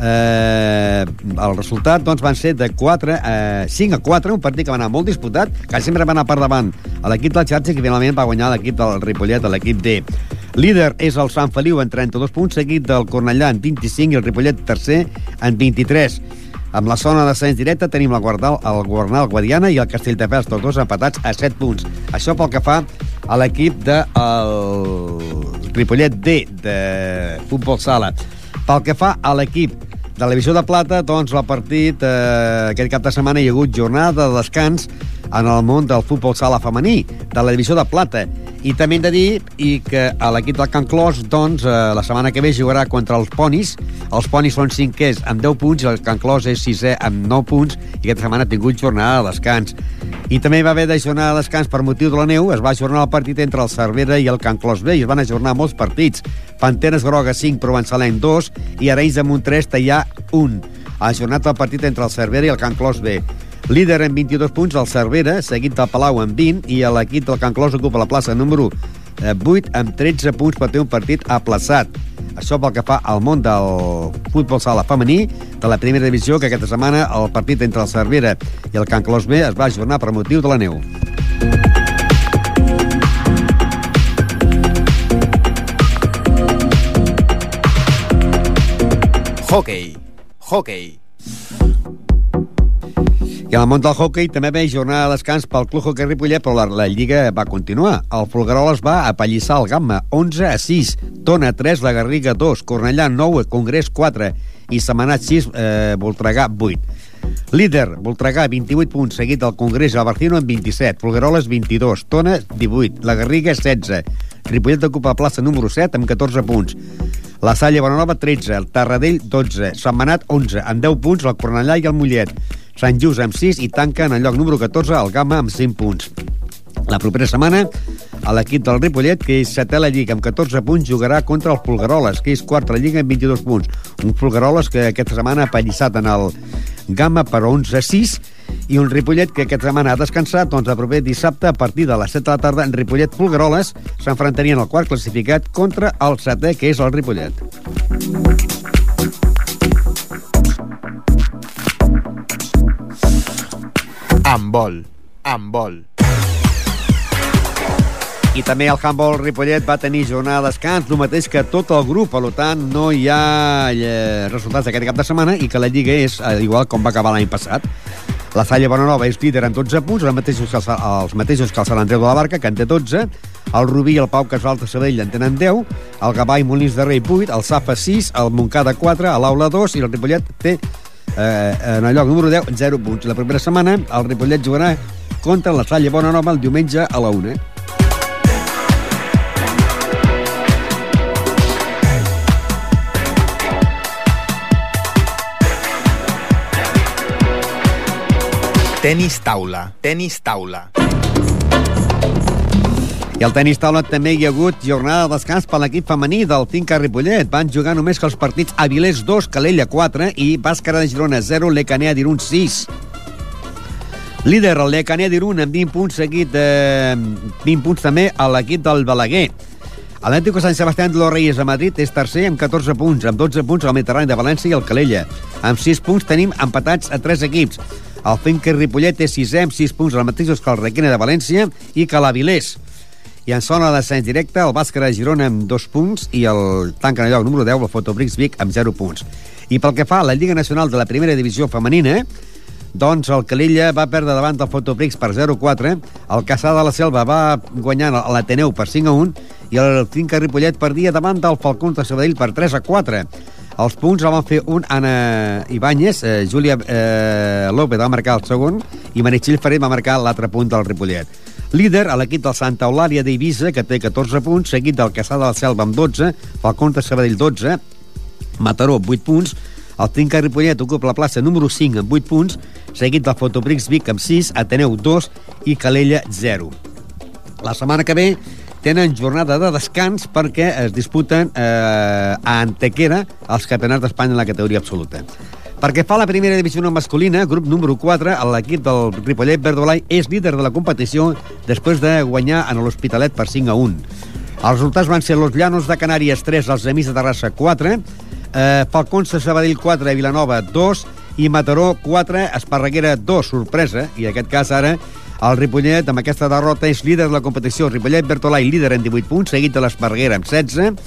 [SPEAKER 1] Eh, el resultat doncs, van ser de 4, eh, 5 a 4, un partit que va anar molt disputat, que sempre va anar per davant a l'equip del Xarxa, que finalment va guanyar l'equip del Ripollet, a l'equip D. Líder és el Sant Feliu en 32 punts, seguit del Cornellà en 25 i el Ripollet tercer en 23. Amb la zona d'ascens directe tenim la Guardal, el Guarnal Guadiana i el Castelldefels, tots dos empatats a 7 punts. Això pel que fa a l'equip de el Ripollet D de futbol sala. Pel que fa a l'equip de la Divisió de Plata, doncs el partit eh, aquest cap de setmana hi ha hagut jornada de descans en el món del futbol sala femení, de la Divisió de Plata. I també hem de dir i que a l'equip del Can Clos, doncs, eh, la setmana que ve jugarà contra els ponis. Els ponis són cinquers amb 10 punts el Can Clos és sisè amb 9 punts i aquesta setmana ha tingut jornada de descans. I també hi va haver de jornada de descans per motiu de la neu. Es va ajornar el partit entre el Cervera i el Can Clos B i es van ajornar molts partits. Panteres Groga 5, Provençalenc 2 i Arenys de Montrés Tallà 1. Ha ajornat el partit entre el Cervera i el Can Clos B. Líder en 22 punts el Cervera, seguit del Palau amb 20 i l'equip del Can Clos ocupa la plaça número eh, 8 amb 13 punts per ter un partit aplaçat. Això pel que fa al món del futbol sala femení de la primera divisió, que aquesta setmana el partit entre el Cervera i el Can Clos B es va ajornar per motiu de la neu.
[SPEAKER 3] Hockey. Hockey.
[SPEAKER 1] I el món del hockey també ve jornada de descans pel Club Hockey Ripollet, però la, la Lliga va continuar. El Folgueroles va apallissar el Gamma 11 a 6, Tona 3, la Garriga 2, Cornellà 9, Congrés 4 i Semanat 6, eh, Voltregà 8. Líder, Voltregà, 28 punts, seguit del Congrés a Barcino amb 27, Folgueroles 22, Tona 18, la Garriga 16, Ripollet ocupa la plaça número 7 amb 14 punts. La Salle Bonanova 13, el Tarradell 12, Sant Manat 11, amb 10 punts el Cornellà i el Mollet. Sant Just amb 6 i tanca en el lloc número 14 el Gamma amb 5 punts. La propera setmana, l'equip del Ripollet, que és setè a la Lliga amb 14 punts, jugarà contra el Fulgaroles, que és quart a la Lliga amb 22 punts. Un Fulgaroles que aquesta setmana ha pallissat en el Gamma per 11 a 6 i un Ripollet que aquesta setmana ha descansat, doncs el proper dissabte a partir de les 7 de la tarda en Ripollet Fulgaroles s'enfrontarien al quart classificat contra el setè, que és el Ripollet.
[SPEAKER 3] Handbol. Handbol.
[SPEAKER 1] I també el handball Ripollet va tenir jornada de descans, el mateix que tot el grup, per tant no hi ha eh, resultats d'aquest cap de setmana i que la Lliga és eh, igual com va acabar l'any passat. La Salle Bonanova és líder amb 12 punts, els mateixos que el, els mateixos que el Sant Andreu de la Barca, que en té 12, el Rubí i el Pau Casal de Sabell en tenen 10, el Gavà i Molins de Rei 8, el Safa 6, el Montcada 4, l'Aula 2 i el Ripollet té eh, en el lloc número 10, 0 punts. La primera setmana el Ripollet jugarà contra la Salle Bonanova el diumenge a la 1.
[SPEAKER 3] Tenis taula. Tenis taula.
[SPEAKER 1] I al tenis taula també hi ha hagut jornada de descans per l'equip femení del Finca Ripollet. Van jugar només que els partits Avilés 2, Calella 4 i Bàscara de Girona 0, Lecanea d'Irun 6. Líder, el Lecanea d'Irun amb 20 punts, seguit de 20 punts també a l'equip del Balaguer. L'Atlético Sant Sebastián de los Reyes de Madrid és tercer amb 14 punts, amb 12 punts el Mediterrani de València i el Calella. Amb 6 punts tenim empatats a 3 equips. El Finca Ripollet és sisè amb 6 punts, els mateixos que el Requena de València i que l'Avilés. I en zona d'ascens directe, el Bàscara Girona amb dos punts i el tanca en el lloc número 10, el Fotobrix Vic, amb 0 punts. I pel que fa a la Lliga Nacional de la Primera Divisió Femenina, doncs el Calella va perdre davant del Fotoprix per 0-4, el Caçà de la Selva va guanyar l'Ateneu per 5-1 i el Finca Ripollet perdia davant del Falcons de Sabadell per 3-4. Els punts el van fer un Anna Ibáñez, eh, Júlia eh, López va marcar el segon i Meritxell Ferrer va marcar l'altre punt del Ripollet. Líder a l'equip del Santa Eulàlia d'Eivissa, que té 14 punts, seguit del Caçà de la Selva amb 12, Falcons de Sabadell 12, Mataró 8 punts, el Trinca Ripollet ocupa la plaça número 5 amb 8 punts, seguit del Fotoprix Vic amb 6, Ateneu 2 i Calella 0. La setmana que ve tenen jornada de descans perquè es disputen eh, a Antequera els campionats d'Espanya en la categoria absoluta. Perquè fa la primera divisió masculina, grup número 4, l'equip del Ripollet Verdolai és líder de la competició després de guanyar en l'Hospitalet per 5 a 1. Els resultats van ser Los Llanos de Canàries 3, els Amics de Terrassa 4, eh, Falcons de Sabadell 4, Vilanova 2 i Mataró 4, Esparreguera 2, sorpresa, i en aquest cas ara el Ripollet, amb aquesta derrota, és líder de la competició. Ripollet Bertolai, líder en 18 punts, seguit de l'Esparreguera amb 16.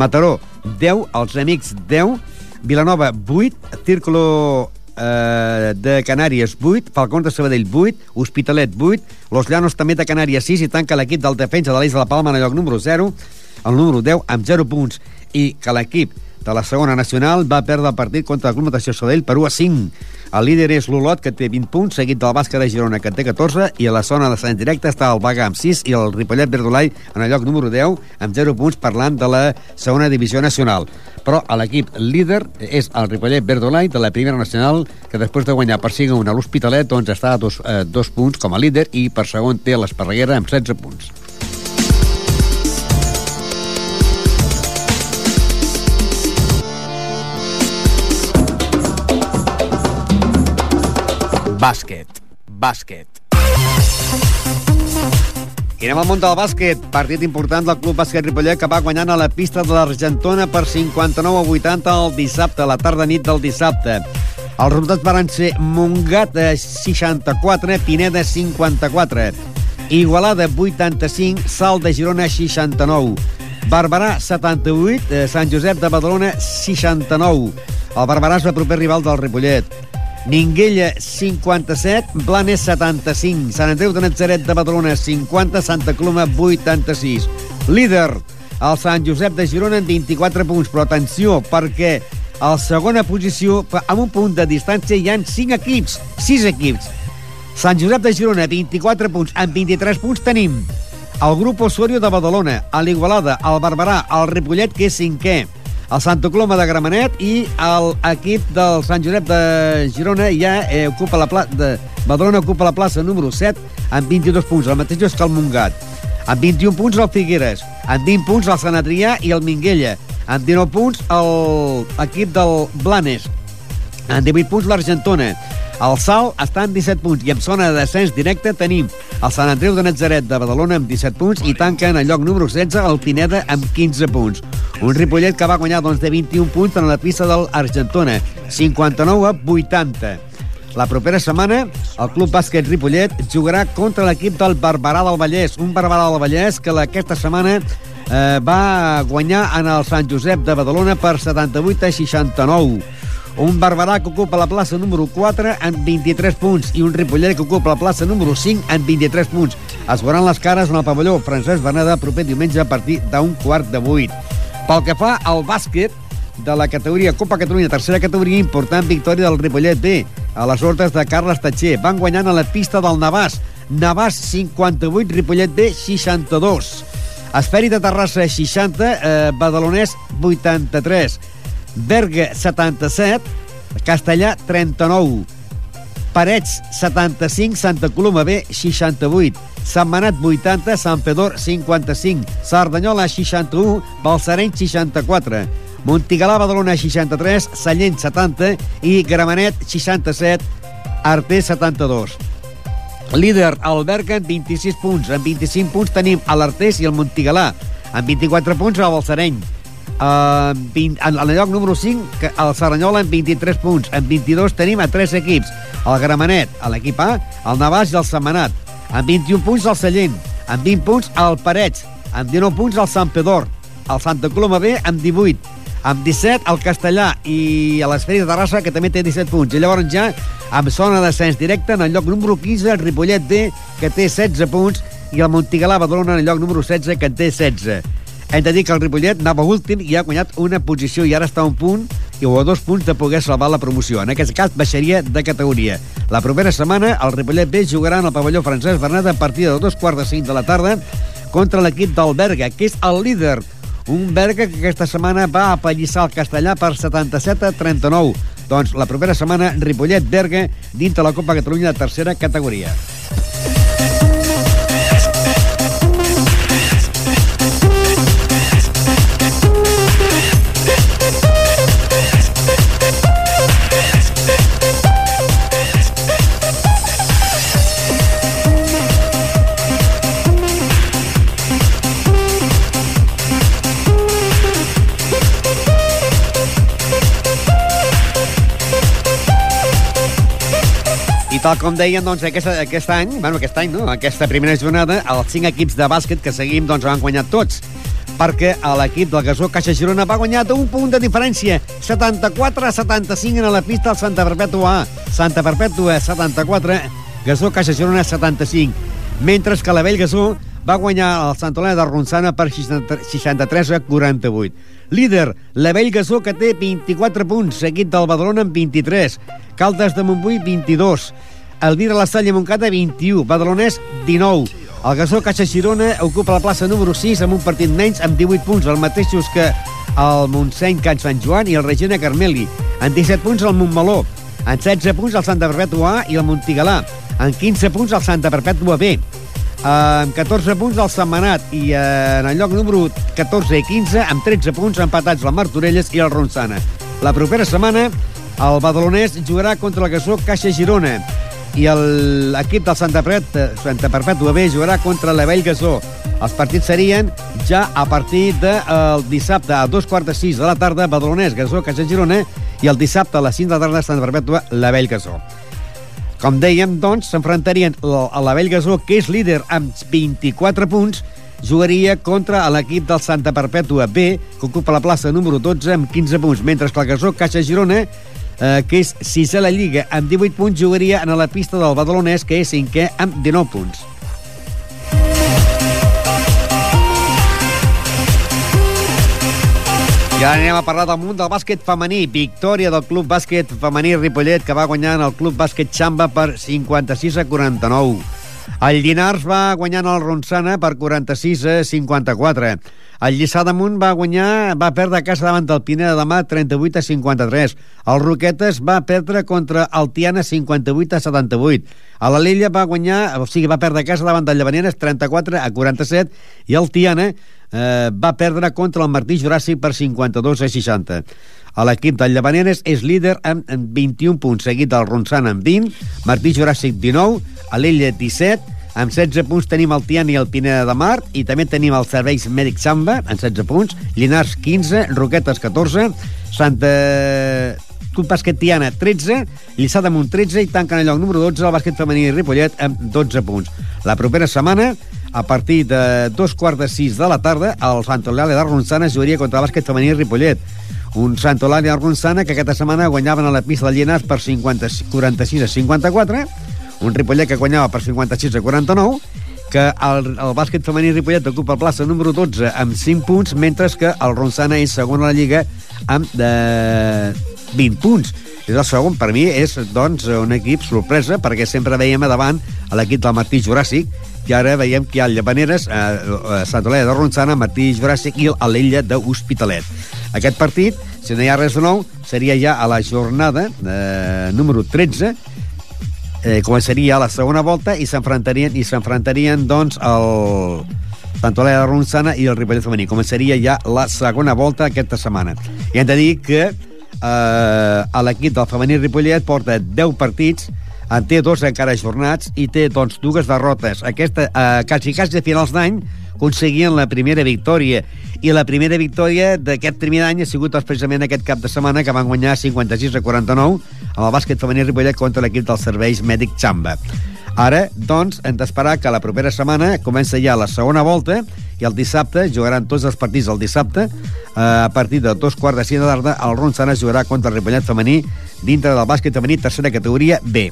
[SPEAKER 1] Mataró, 10, els Amics 10, Vilanova 8, Círculo eh, de Canàries 8, Falcons de Sabadell 8, Hospitalet 8, Los Llanos també de Canàries 6 i tanca l'equip del defensa de l'Eix de la Palma en el lloc número 0, el número 10 amb 0 punts i que l'equip de la segona nacional va perdre el partit contra el Club Natació Sabadell per 1 a 5. El líder és l'Olot, que té 20 punts, seguit del Bàsquet de Girona, que té 14, i a la zona de Sant Directe està el Baga amb 6 i el Ripollet Verdolai en el lloc número 10, amb 0 punts, parlant de la segona divisió nacional. Però l'equip líder és el Ripollet Verdolai de la primera nacional, que després de guanyar per 5 a 1 a l'Hospitalet, doncs està a dos, eh, dos punts com a líder i per segon té l'Esparreguera amb 16 punts.
[SPEAKER 3] Bàsquet. Bàsquet.
[SPEAKER 1] I anem al món del bàsquet. Partit important del Club Bàsquet Ripollet que va guanyant a la pista de l'Argentona per 59 a 80 el dissabte, la tarda nit del dissabte. Els resultats van ser Montgat de 64, Pineda 54, Igualada 85, Salt de Girona 69, Barberà 78, eh, Sant Josep de Badalona 69. El Barberà és el proper rival del Ripollet. Minguella 57, Blanes 75, Sant Andreu de Natzaret de Badalona 50, Santa Coloma 86. Líder, el Sant Josep de Girona amb 24 punts, però atenció, perquè a la segona posició, amb un punt de distància, hi han 5 equips, 6 equips. Sant Josep de Girona, 24 punts. Amb 23 punts tenim el grup Osorio de Badalona, a l'Igualada, el Barberà, el Ripollet, que és cinquè, el Santa Coloma de Gramenet i l'equip del Sant Josep de Girona ja eh, ocupa la plaça de Badalona ocupa la plaça número 7 amb 22 punts, el mateix és que el Montgat. Amb 21 punts el Figueres, amb 20 punts el Sant Adrià i el Minguella, amb 19 punts l'equip del Blanes, amb 18 punts l'Argentona, el Salt està en 17 punts i en zona de descens directe tenim el Sant Andreu de Natzaret de Badalona amb 17 punts i tanca en el lloc número 16 el Pineda amb 15 punts. Un Ripollet que va guanyar doncs, de 21 punts en la pista del Argentona, 59 a 80. La propera setmana, el Club Bàsquet Ripollet jugarà contra l'equip del Barberà del Vallès, un Barberà del Vallès que aquesta setmana eh, va guanyar en el Sant Josep de Badalona per 78 a 69 un Barberà que ocupa la plaça número 4 amb 23 punts i un Ripollet que ocupa la plaça número 5 amb 23 punts. Es veuran les cares en el pavelló Francesc Bernada proper diumenge a partir d'un quart de vuit. Pel que fa al bàsquet, de la categoria Copa Catalunya, tercera categoria, important victòria del Ripollet B, a les ordres de Carles Tatxer. Van guanyant a la pista del Navàs. Navàs 58, Ripollet B 62. Esferi de Terrassa 60, eh, Badalonès 83. Berga 77, Castellà 39, Parets 75, Santa Coloma B 68, Sant Manat 80, Sant Fedor 55, Cerdanyola 61, Balsareny 64, Montigalà Badalona 63, Sallent 70 i Gramenet 67, Arter 72. Líder, el Berga amb 26 punts. Amb 25 punts tenim l'Artés i el Montigalà. Amb 24 punts el Balsareny. Uh, 20, en, en el lloc número 5, que el Serranyola amb 23 punts. En 22 tenim a 3 equips. El Gramenet, a l'equip A, el Navàs i el Setmanat. Amb 21 punts el Sallent. Amb 20 punts el Parets. Amb 19 punts el Sant Pedor. El Santa Coloma B amb 18. amb 17, el Castellà i a l'Esferi de Terrassa, que també té 17 punts. I llavors ja, amb zona de descens directe, en el lloc número 15, el Ripollet B, que té 16 punts, i el Montigalà Badalona en el lloc número 16, que en té 16. Hem de dir que el Ripollet anava últim i ha guanyat una posició i ara està a un punt i o a dos punts de poder salvar la promoció. En aquest cas, baixaria de categoria. La propera setmana, el Ripollet B jugarà en el pavelló Francesc Bernat a partir de dos quarts de cinc de la tarda contra l'equip del Berga, que és el líder. Un Berga que aquesta setmana va apallissar el castellà per 77 a 39. Doncs la propera setmana, Ripollet-Berga dins de la Copa Catalunya de tercera categoria. Tal com deien, doncs, aquest, aquest any, bueno, aquest any, no? aquesta primera jornada, els cinc equips de bàsquet que seguim doncs, han guanyat tots perquè l'equip del Gasó Caixa Girona va guanyar un punt de diferència, 74 a 75 en la pista del Santa Perpètua A. Santa Perpètua 74, Gasó Caixa Girona 75. Mentre que la Vell Gasó va guanyar el Sant Olena de Ronçana per 60 63 a 48. Líder, la Vell Gasó, que té 24 punts, seguit del Badalona amb 23. Caldes de Montbui, 22. Elvira La Salle Montcada, 21. Badalonès, 19. El Gasó Caixa Girona ocupa la plaça número 6 amb un partit menys amb 18 punts, els mateixos que el Montseny Can Sant Joan i el Regina Carmeli. En 17 punts el Montmeló. En 16 punts el Santa Perpètua A i el Montigalà. En 15 punts el Santa Perpètua B. Amb 14 punts el Setmanat i eh, en el lloc número 14 i 15 amb 13 punts empatats el Martorelles i el Ronçana. La propera setmana el Badalonès jugarà contra el Gasó Caixa Girona i l'equip del Santa, Pret, Santa Perpètua B jugarà contra la Vell Gasó. Els partits serien ja a partir del de, dissabte a dos quarts de sis de la tarda, Badalonès, Gasó, Caixa Girona, i el dissabte a les 5 de la tarda, Santa Perpètua, la Vell Gasó. Com dèiem, doncs, s'enfrontarien a la Vell Gasó, que és líder amb 24 punts, jugaria contra l'equip del Santa Perpètua B, que ocupa la plaça número 12 amb 15 punts, mentre que el Gasó Caixa Girona, eh, que és sisè a la Lliga, amb 18 punts, jugaria en la pista del Badalonès, que és cinquè amb 19 punts. Ara anem a parlar del món del bàsquet femení. Victòria del Club Bàsquet Femení Ripollet, que va guanyar en el Club Bàsquet Xamba per 56 a 49. El Llinars va guanyar el Ronçana per 46 a 54. El Lliçà d'Amunt va guanyar, va perdre a casa davant del Pineda de Mar 38 a 53. El Roquetes va perdre contra el Tiana 58 a 78. A l'Alella va guanyar, o sigui, va perdre a casa davant del Llavaneres 34 a 47 i el Tiana eh, va perdre contra el Martí Juràssic per 52 a 60. A l'equip del Llavaneres és líder amb, amb 21 punts, seguit del Ronçana amb 20, Martí Juràssic 19, Alella 17, amb 16 punts tenim el Tiana i el Pineda de Mar i també tenim els serveis Mèdic Samba amb 16 punts, Llinars 15, Roquetes 14, Santa Club Bàsquet Tiana 13, Lliçà d'Amunt 13 i tanquen el lloc número 12 el bàsquet femení Ripollet amb 12 punts. La propera setmana a partir de dos quarts de sis de la tarda, el Sant Eulàlia de Ronçana jugaria contra el bàsquet femení Ripollet. Un Sant Eulàlia de Ronçana que aquesta setmana guanyaven a la pista de Llinars per 50, 46 a 54, un Ripollet que guanyava per 56 a 49, que el, el bàsquet femení Ripollet ocupa el plaça número 12 amb 5 punts, mentre que el Ronçana és segon a la Lliga amb de 20 punts. És el segon, per mi, és doncs, un equip sorpresa, perquè sempre veiem a davant a l'equip del Martí Juràssic, i ara veiem que hi ha el Llavaneres, eh, eh, Sant Olea de Ronçana, Martí Juràssic i l'Ella d'Hospitalet. Aquest partit, si no hi ha res de nou, seria ja a la jornada eh, número 13, eh, començaria la segona volta i s'enfrontarien i s'enfrontarien doncs el tant Olea de Ronçana i el Ripollet femení. Començaria ja la segona volta aquesta setmana. I hem de dir que eh, l'equip del femení Ripollet porta 10 partits en té dos encara ajornats i té doncs dues derrotes. Aquesta, eh, quasi quasi a finals d'any, aconseguien la primera victòria i la primera victòria d'aquest primer any ha sigut precisament aquest cap de setmana que van guanyar 56 a 49 amb el bàsquet femení Ripollet contra l'equip dels serveis mèdic Xamba. Ara, doncs, hem d'esperar que la propera setmana comença ja la segona volta i el dissabte jugaran tots els partits el dissabte eh, a partir de dos quarts de sis de tarda el Ronçana jugarà contra el Ripollet femení dintre del bàsquet femení tercera categoria B.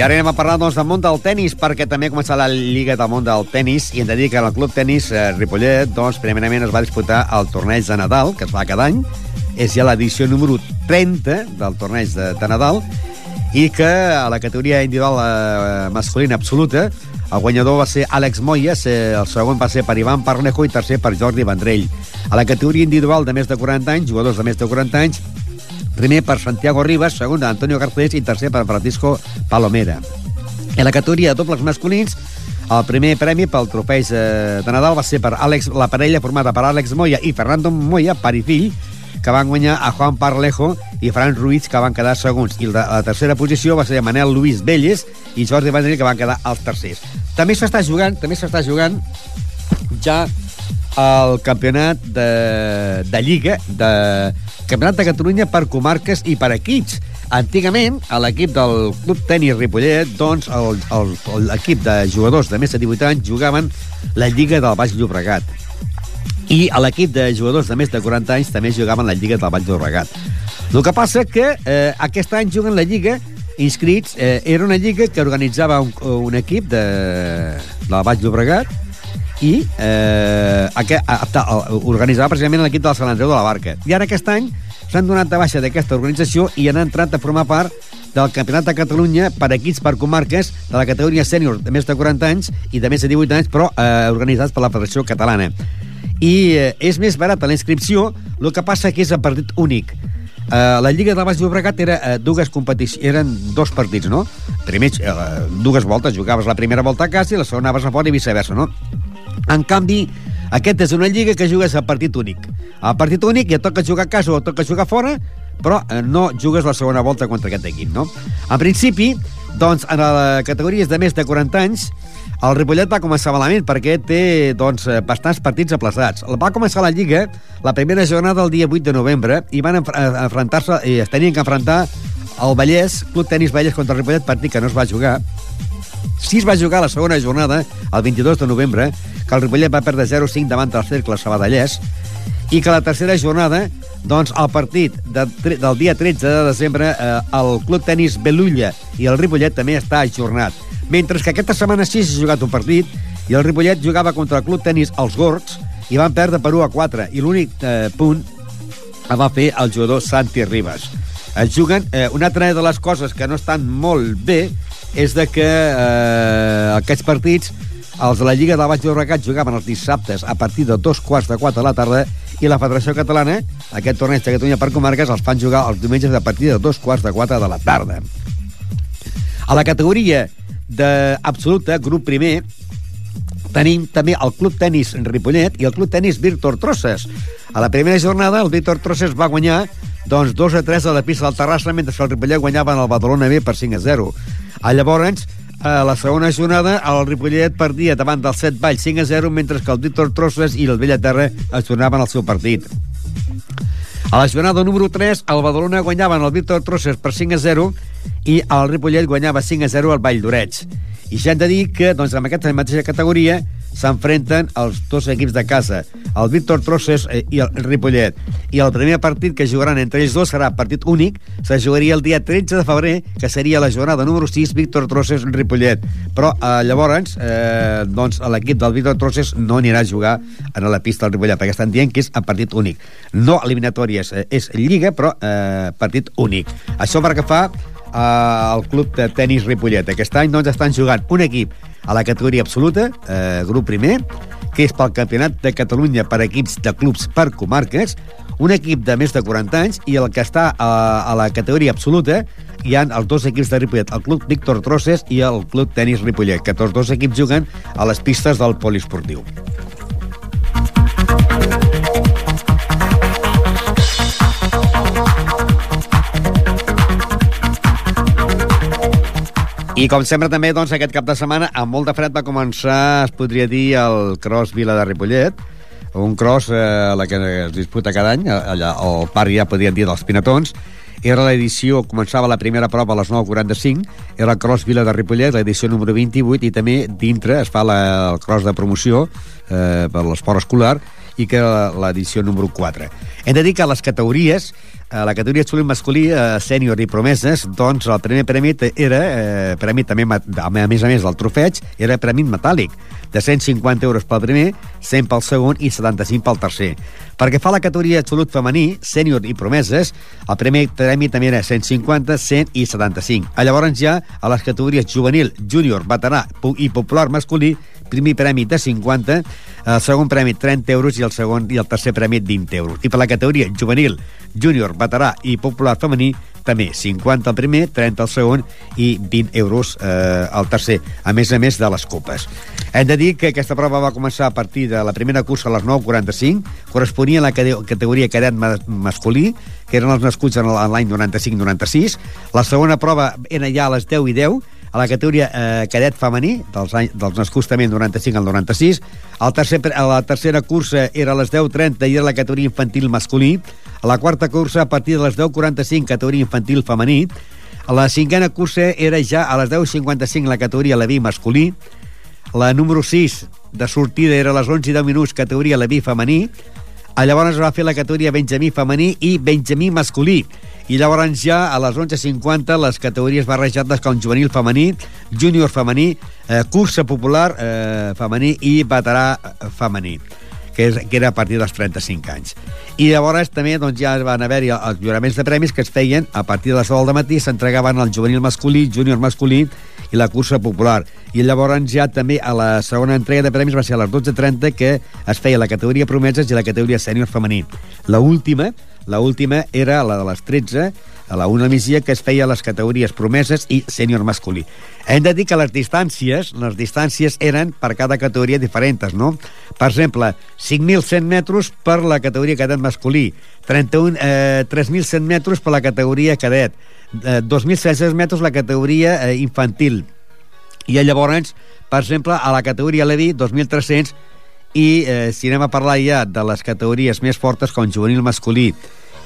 [SPEAKER 1] I ara anem a parlar doncs, del món del tennis, perquè també ha començat la Lliga del món del tennis, i hem de dir que el Club Tenis eh, Ripollet, doncs, primerament es va disputar el torneig de Nadal, que es fa cada any, és ja l'edició número 30 del torneig de, de Nadal, i que a la categoria individual eh, masculina absoluta el guanyador va ser Àlex Moya, el segon va ser per Ivan Parnejo i tercer per Jordi Vendrell. A la categoria individual de més de 40 anys, jugadors de més de 40 anys, primer per Santiago Rivas, segon Antonio Garcés i tercer per Francisco Palomera. En la categoria de dobles masculins, el primer premi pel trofeig eh, de Nadal va ser per Àlex, la parella formada per Àlex Moya i Fernando Moya, pare i fill, que van guanyar a Juan Parlejo i Fran Ruiz, que van quedar segons. I la, la tercera posició va ser Manel Luis Velles i Jordi Vendrell, que van quedar els tercers. També s'està jugant, també s'està jugant ja el campionat de, de Lliga, de Campionat de Catalunya per comarques i per equips. Antigament, a l'equip del Club Tenis Ripollet, doncs, l'equip de jugadors de més de 18 anys jugaven la Lliga del Baix Llobregat. I a l'equip de jugadors de més de 40 anys també jugaven la Lliga del Baix Llobregat. El que passa que eh, aquest any juguen la Lliga inscrits, eh, era una lliga que organitzava un, un equip de, de la Baix Llobregat i eh, aquest, a, organitzava precisament l'equip del Sant Andreu de la Barca. I ara aquest any s'han donat de baixa d'aquesta organització i han entrat a formar part del Campionat de Catalunya per equips per comarques de la categoria sènior de més de 40 anys i de més de 18 anys, però eh, organitzats per la Federació Catalana. I eh, és més barata la inscripció, el que passa que és a partit únic. Uh, la Lliga del Baix Llobregat era uh, dues competicions, eren dos partits, no? Primer, uh, dues voltes, jugaves la primera volta a casa i la segona vas a fora i viceversa, no? En canvi, aquest és una lliga que jugues a partit únic. A partit únic ja toca jugar a casa o toca jugar fora, però eh, no jugues la segona volta contra aquest equip, no? En principi, doncs, en les categories de més de 40 anys, el Ripollet va començar malament perquè té doncs, eh, bastants partits aplaçats. Va començar la Lliga la primera jornada el dia 8 de novembre i van eh, enfrontar-se i es tenien que enfrontar el Vallès, Club Tenis Vallès contra el Ripollet, partit que no es va jugar. Sí es va jugar la segona jornada, el 22 de novembre, que el Ripollet va perdre 0-5 davant del cercle Sabadellès, i que la tercera jornada, doncs, el partit de, del dia 13 de desembre, eh, el Club Tenis Belulla i el Ripollet també està ajornat. Mentre que aquesta setmana sí s'ha jugat un partit i el Ripollet jugava contra el Club Tenis Els Gorgs i van perdre per 1 a 4 i l'únic eh, punt el va fer el jugador Santi Ribas. Es juguen, eh, una altra de les coses que no estan molt bé és de que eh, aquests partits els de la Lliga de Baix Llobregat jugaven els dissabtes a partir de dos quarts de quatre de la tarda i la Federació Catalana, aquest torneig de Catalunya per comarques, els fan jugar els diumenges a partir de dos quarts de quatre de la tarda. A la categoria d'absoluta, grup primer, tenim també el Club Tenis Ripollet i el Club Tenis Víctor Trosses. A la primera jornada, el Víctor Trosses va guanyar doncs 2 a 3 a la pista del Terrassa, mentre que el Ripollet guanyava en el Badalona B per 5 a 0. A llavors, a la segona jornada, el Ripollet perdia davant del 7 Vall 5 a 0, mentre que el Víctor Trosses i el Bellaterra es tornaven al seu partit. A la jornada número 3, el Badalona guanyaven el Víctor Trosses per 5 a 0 i el Ripollet guanyava 5 a 0 al Vall d'Oreig. I ja hem de dir que doncs, en aquesta mateixa categoria s'enfrenten els dos equips de casa, el Víctor Trosses eh, i el Ripollet. I el primer partit que jugaran entre ells dos serà partit únic, se jugaria el dia 13 de febrer, que seria la jornada número 6, Víctor Trosses-Ripollet. Però eh, llavors, eh, doncs, l'equip del Víctor Trosses no anirà a jugar a la pista del Ripollet, perquè estan dient que és a partit únic. No eliminatòries, eh, és lliga, però eh, partit únic. Això perquè fa al Club de Tenis Ripollet. Aquest any doncs, estan jugant un equip a la categoria absoluta, eh, grup primer, que és pel Campionat de Catalunya per equips de clubs per comarques, un equip de més de 40 anys i el que està a, a la categoria absoluta hi han els dos equips de Ripollet, el Club Víctor Trosses i el Club Tenis Ripollet, que tots dos equips juguen a les pistes del poliesportiu. I com sempre també, doncs, aquest cap de setmana, amb molt de fred va començar, es podria dir, el cross Vila de Ripollet, un cross eh, la que es disputa cada any, allà al parc ja podríem dir dels Pinatons, era l'edició, començava la primera prova a les 9.45, era el cross Vila de Ripollet, l'edició número 28, i també dintre es fa la, el cross de promoció eh, per l'esport escolar, i que l'edició número 4. Hem de dir que les categories, a la categoria absolut masculí, eh, sènior i promeses, doncs el primer premi era, eh, premi també, a més a més del trofeig, era premi metàl·lic, de 150 euros pel primer, 100 pel segon i 75 pel tercer. Perquè fa la categoria absolut femení, sènior i promeses, el primer premi també era 150, 100 i 75. A llavors ja, a les categories juvenil, júnior, veterà i popular masculí, primer premi de 50, el segon premi 30 euros i el segon i el tercer premi 20 euros. I per la categoria juvenil, júnior, veterà i popular femení, també 50 el primer, 30 el segon i 20 euros eh, el tercer, a més a més de les copes. Hem de dir que aquesta prova va començar a partir de la primera cursa a les 9.45, corresponia a la cate- categoria cadet ma- masculí, que eren els nascuts en l'any 95-96. La segona prova era ja a les 10 i 10, a la categoria eh, cadet femení, dels, any, dels nascuts també en 95 al 96. El tercer, a la tercera cursa era a les 10.30 i era la categoria infantil masculí. A la quarta cursa, a partir de les 10.45, categoria infantil femení. A la cinquena cursa era ja a les 10.55 la categoria Leví masculí. La número 6 de sortida era a les 11 i 10 minuts, categoria Leví femení. Llavors es va fer la categoria Benjamí femení i Benjamí masculí. I llavors ja a les 11.50 les categories barrejades com juvenil femení, júnior femení, eh, cursa popular eh, femení i veterà eh, femení que, és, que era a partir dels 35 anys. I llavors també doncs, ja van haver-hi els lliuraments de premis que es feien a partir de les 9 del matí, s'entregaven al juvenil masculí, júnior masculí i la cursa popular. I llavors ja també a la segona entrega de premis va ser a les 12.30 que es feia la categoria promeses i la categoria sènior femení. La última, la última era la de les 13, a la una migdia que es feia les categories promeses i sènior masculí. Hem de dir que les distàncies, les distàncies eren per cada categoria diferents, no? Per exemple, 5.100 metres per la categoria cadet masculí, 31, eh, 3.100 metres per la categoria cadet, eh, 2.600 metres la categoria eh, infantil, i llavors, per exemple, a la categoria Levi, 2.300, i eh, si anem a parlar ja de les categories més fortes, com juvenil masculí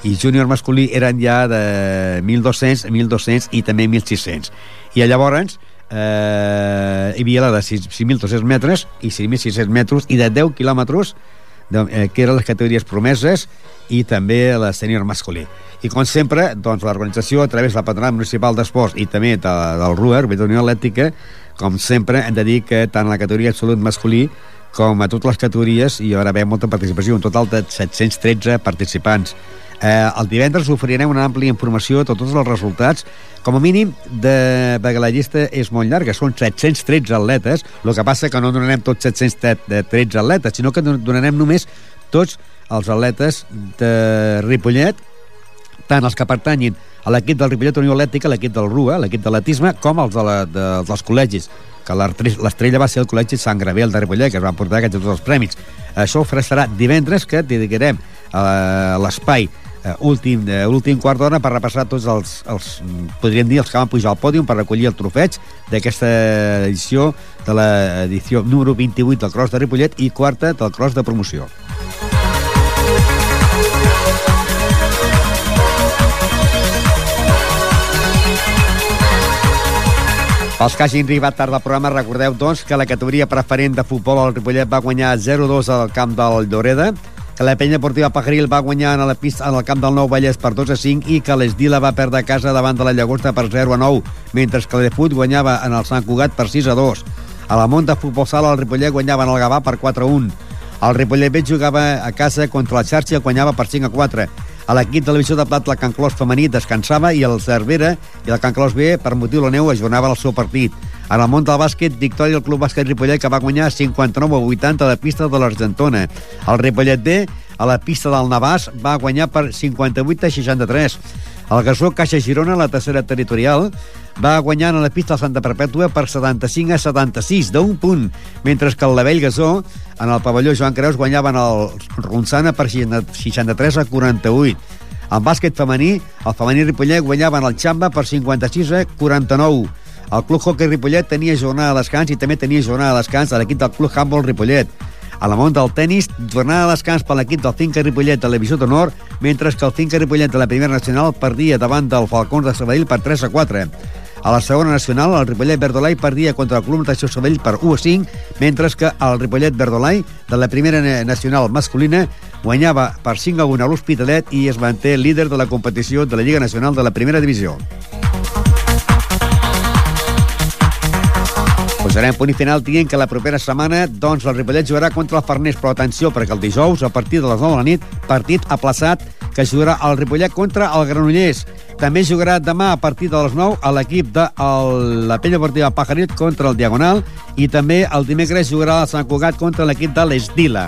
[SPEAKER 1] i júnior masculí, eren ja de 1.200, 1.200 i també 1.600. I llavors eh, hi havia la de 6- 6.200 metres i 6.600 metres i de 10 quilòmetres eh, que eren les categories promeses i també la sènior masculí. I com sempre, doncs, l'organització, a través de la Patronat Municipal d'Esports i també de, del RUER, de Unió Atlètica, com sempre, hem de dir que tant la categoria absolut masculí com a totes les categories hi haurà haver molta participació, un total de 713 participants. Eh, el divendres oferirem una àmplia informació de tots els resultats, com a mínim, de, perquè la llista és molt llarga, són 713 atletes, el que passa que no donarem tots 713 atletes, sinó que donarem només tots els atletes de Ripollet, tant els que pertanyin a l'equip del Ripollet Unió Atlètica, l'equip del RUA, l'equip de l'atisme, com els de la, de, dels col·legis que l'estrella va ser el col·legi Sant Gravel de Ripollet, que es van portar aquests tots els premis. Això ho farà divendres, que dedicarem a l'espai eh, últim, eh, últim quart d'hora per repassar tots els, els, podríem dir, els que van pujar al pòdium per recollir el trofeig d'aquesta edició de l'edició número 28 del Cross de Ripollet i quarta del Cross de promoció. Pels que hagin arribat tard al programa, recordeu, doncs, que la categoria preferent de futbol al Ripollet va guanyar 0-2 al camp del Lloreda, que la penya deportiva Pajaril va guanyar en, la pista, en el camp del Nou Vallès per 2 a 5 i que l'Esdila va perdre a casa davant de la Llagosta per 0 a 9, mentre que l'Edefut guanyava en el Sant Cugat per 6 a 2. A la Monta Futbol Sala el Ripollet guanyava en el Gavà per 4 a 1. El Ripollet B jugava a casa contra la xarxa i guanyava per 5 a 4. A l'equip de la divisió de plat, la Can Clos femení descansava i el Cervera i el Can Clos B, per motiu la neu, ajornava el seu partit. En el món del bàsquet, victòria del Club Bàsquet Ripollet, que va guanyar 59 a 80 a la pista de l'Argentona. El Ripollet B, a la pista del Navàs, va guanyar per 58 a 63. El Gasó Caixa Girona, la tercera territorial, va guanyar en la pista de Santa Perpètua per 75 a 76, d'un punt, mentre que el Lavell Gasó, en el pavelló Joan Creus, guanyaven el Ronçana per 63 a 48. En bàsquet femení, el femení Ripollet guanyaven el Xamba per 56 a 49. El Club Hockey Ripollet tenia jornada de descans i també tenia jornada de descans a l'equip del Club Handball Ripollet. A la món del tennis, jornada de descans per l'equip del Finca Ripollet de la Divisió d'Honor, mentre que el Finca Ripollet de la Primera Nacional perdia davant del Falcons de Sabadell per 3 a 4. A la segona nacional, el Ripollet Verdolai perdia contra el Club Natació Sabadell per 1 a 5, mentre que el Ripollet Verdolai de la Primera Nacional masculina guanyava per 5 a 1 a l'Hospitalet i es manté líder de la competició de la Lliga Nacional de la Primera Divisió. Posarem punt i final dient que la propera setmana doncs, el Ripollet jugarà contra el Farners, però atenció, perquè el dijous, a partir de les 9 de la nit, partit aplaçat que jugarà el Ripollet contra el Granollers. També jugarà demà a partir de les 9 a l'equip de el, la Pella Deportiva Pajarit contra el Diagonal i també el dimecres jugarà el Sant Cugat contra l'equip de l'Esdila.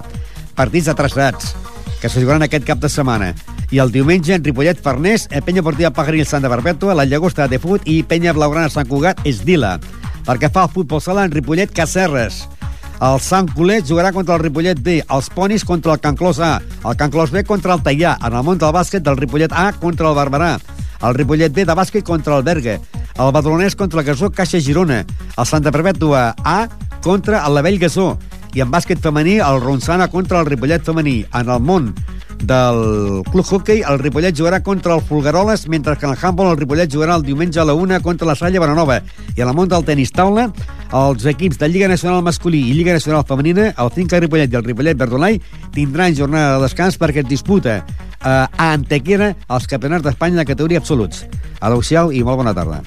[SPEAKER 1] Partits atrasats que se jugaran aquest cap de setmana. I el diumenge en Ripollet Farners, eh, Penya Deportiva Pajaril Santa Perpètua, la Llagosta de Fut i Penya Blaugrana Sant Cugat Esdila. Perquè fa el futbol sala en Ripollet Cacerres. El Sant Colet jugarà contra el Ripollet B, els Ponis contra el Can Clos A, el Can Clos B contra el Tallà, en el món del bàsquet del Ripollet A contra el Barberà, el Ripollet B de bàsquet contra el Berga, el Badalonès contra el Gasó Caixa Girona, el Santa Perpètua A contra el Lavell Gasó, i en bàsquet femení el Ronçana contra el Ripollet femení. En el món del Club Hockey, el Ripollet jugarà contra el Fulgaroles, mentre que en el handball el Ripollet jugarà el diumenge a la una contra la Salla Bonanova. I en el món del tenis taula, els equips de Lliga Nacional Masculí i Lliga Nacional Femenina, el Finca Ripollet i el Ripollet Verdolai, tindran jornada de descans perquè es disputa eh, a Antequera els campionats d'Espanya de categoria absoluts. Adéu-siau i molt bona tarda.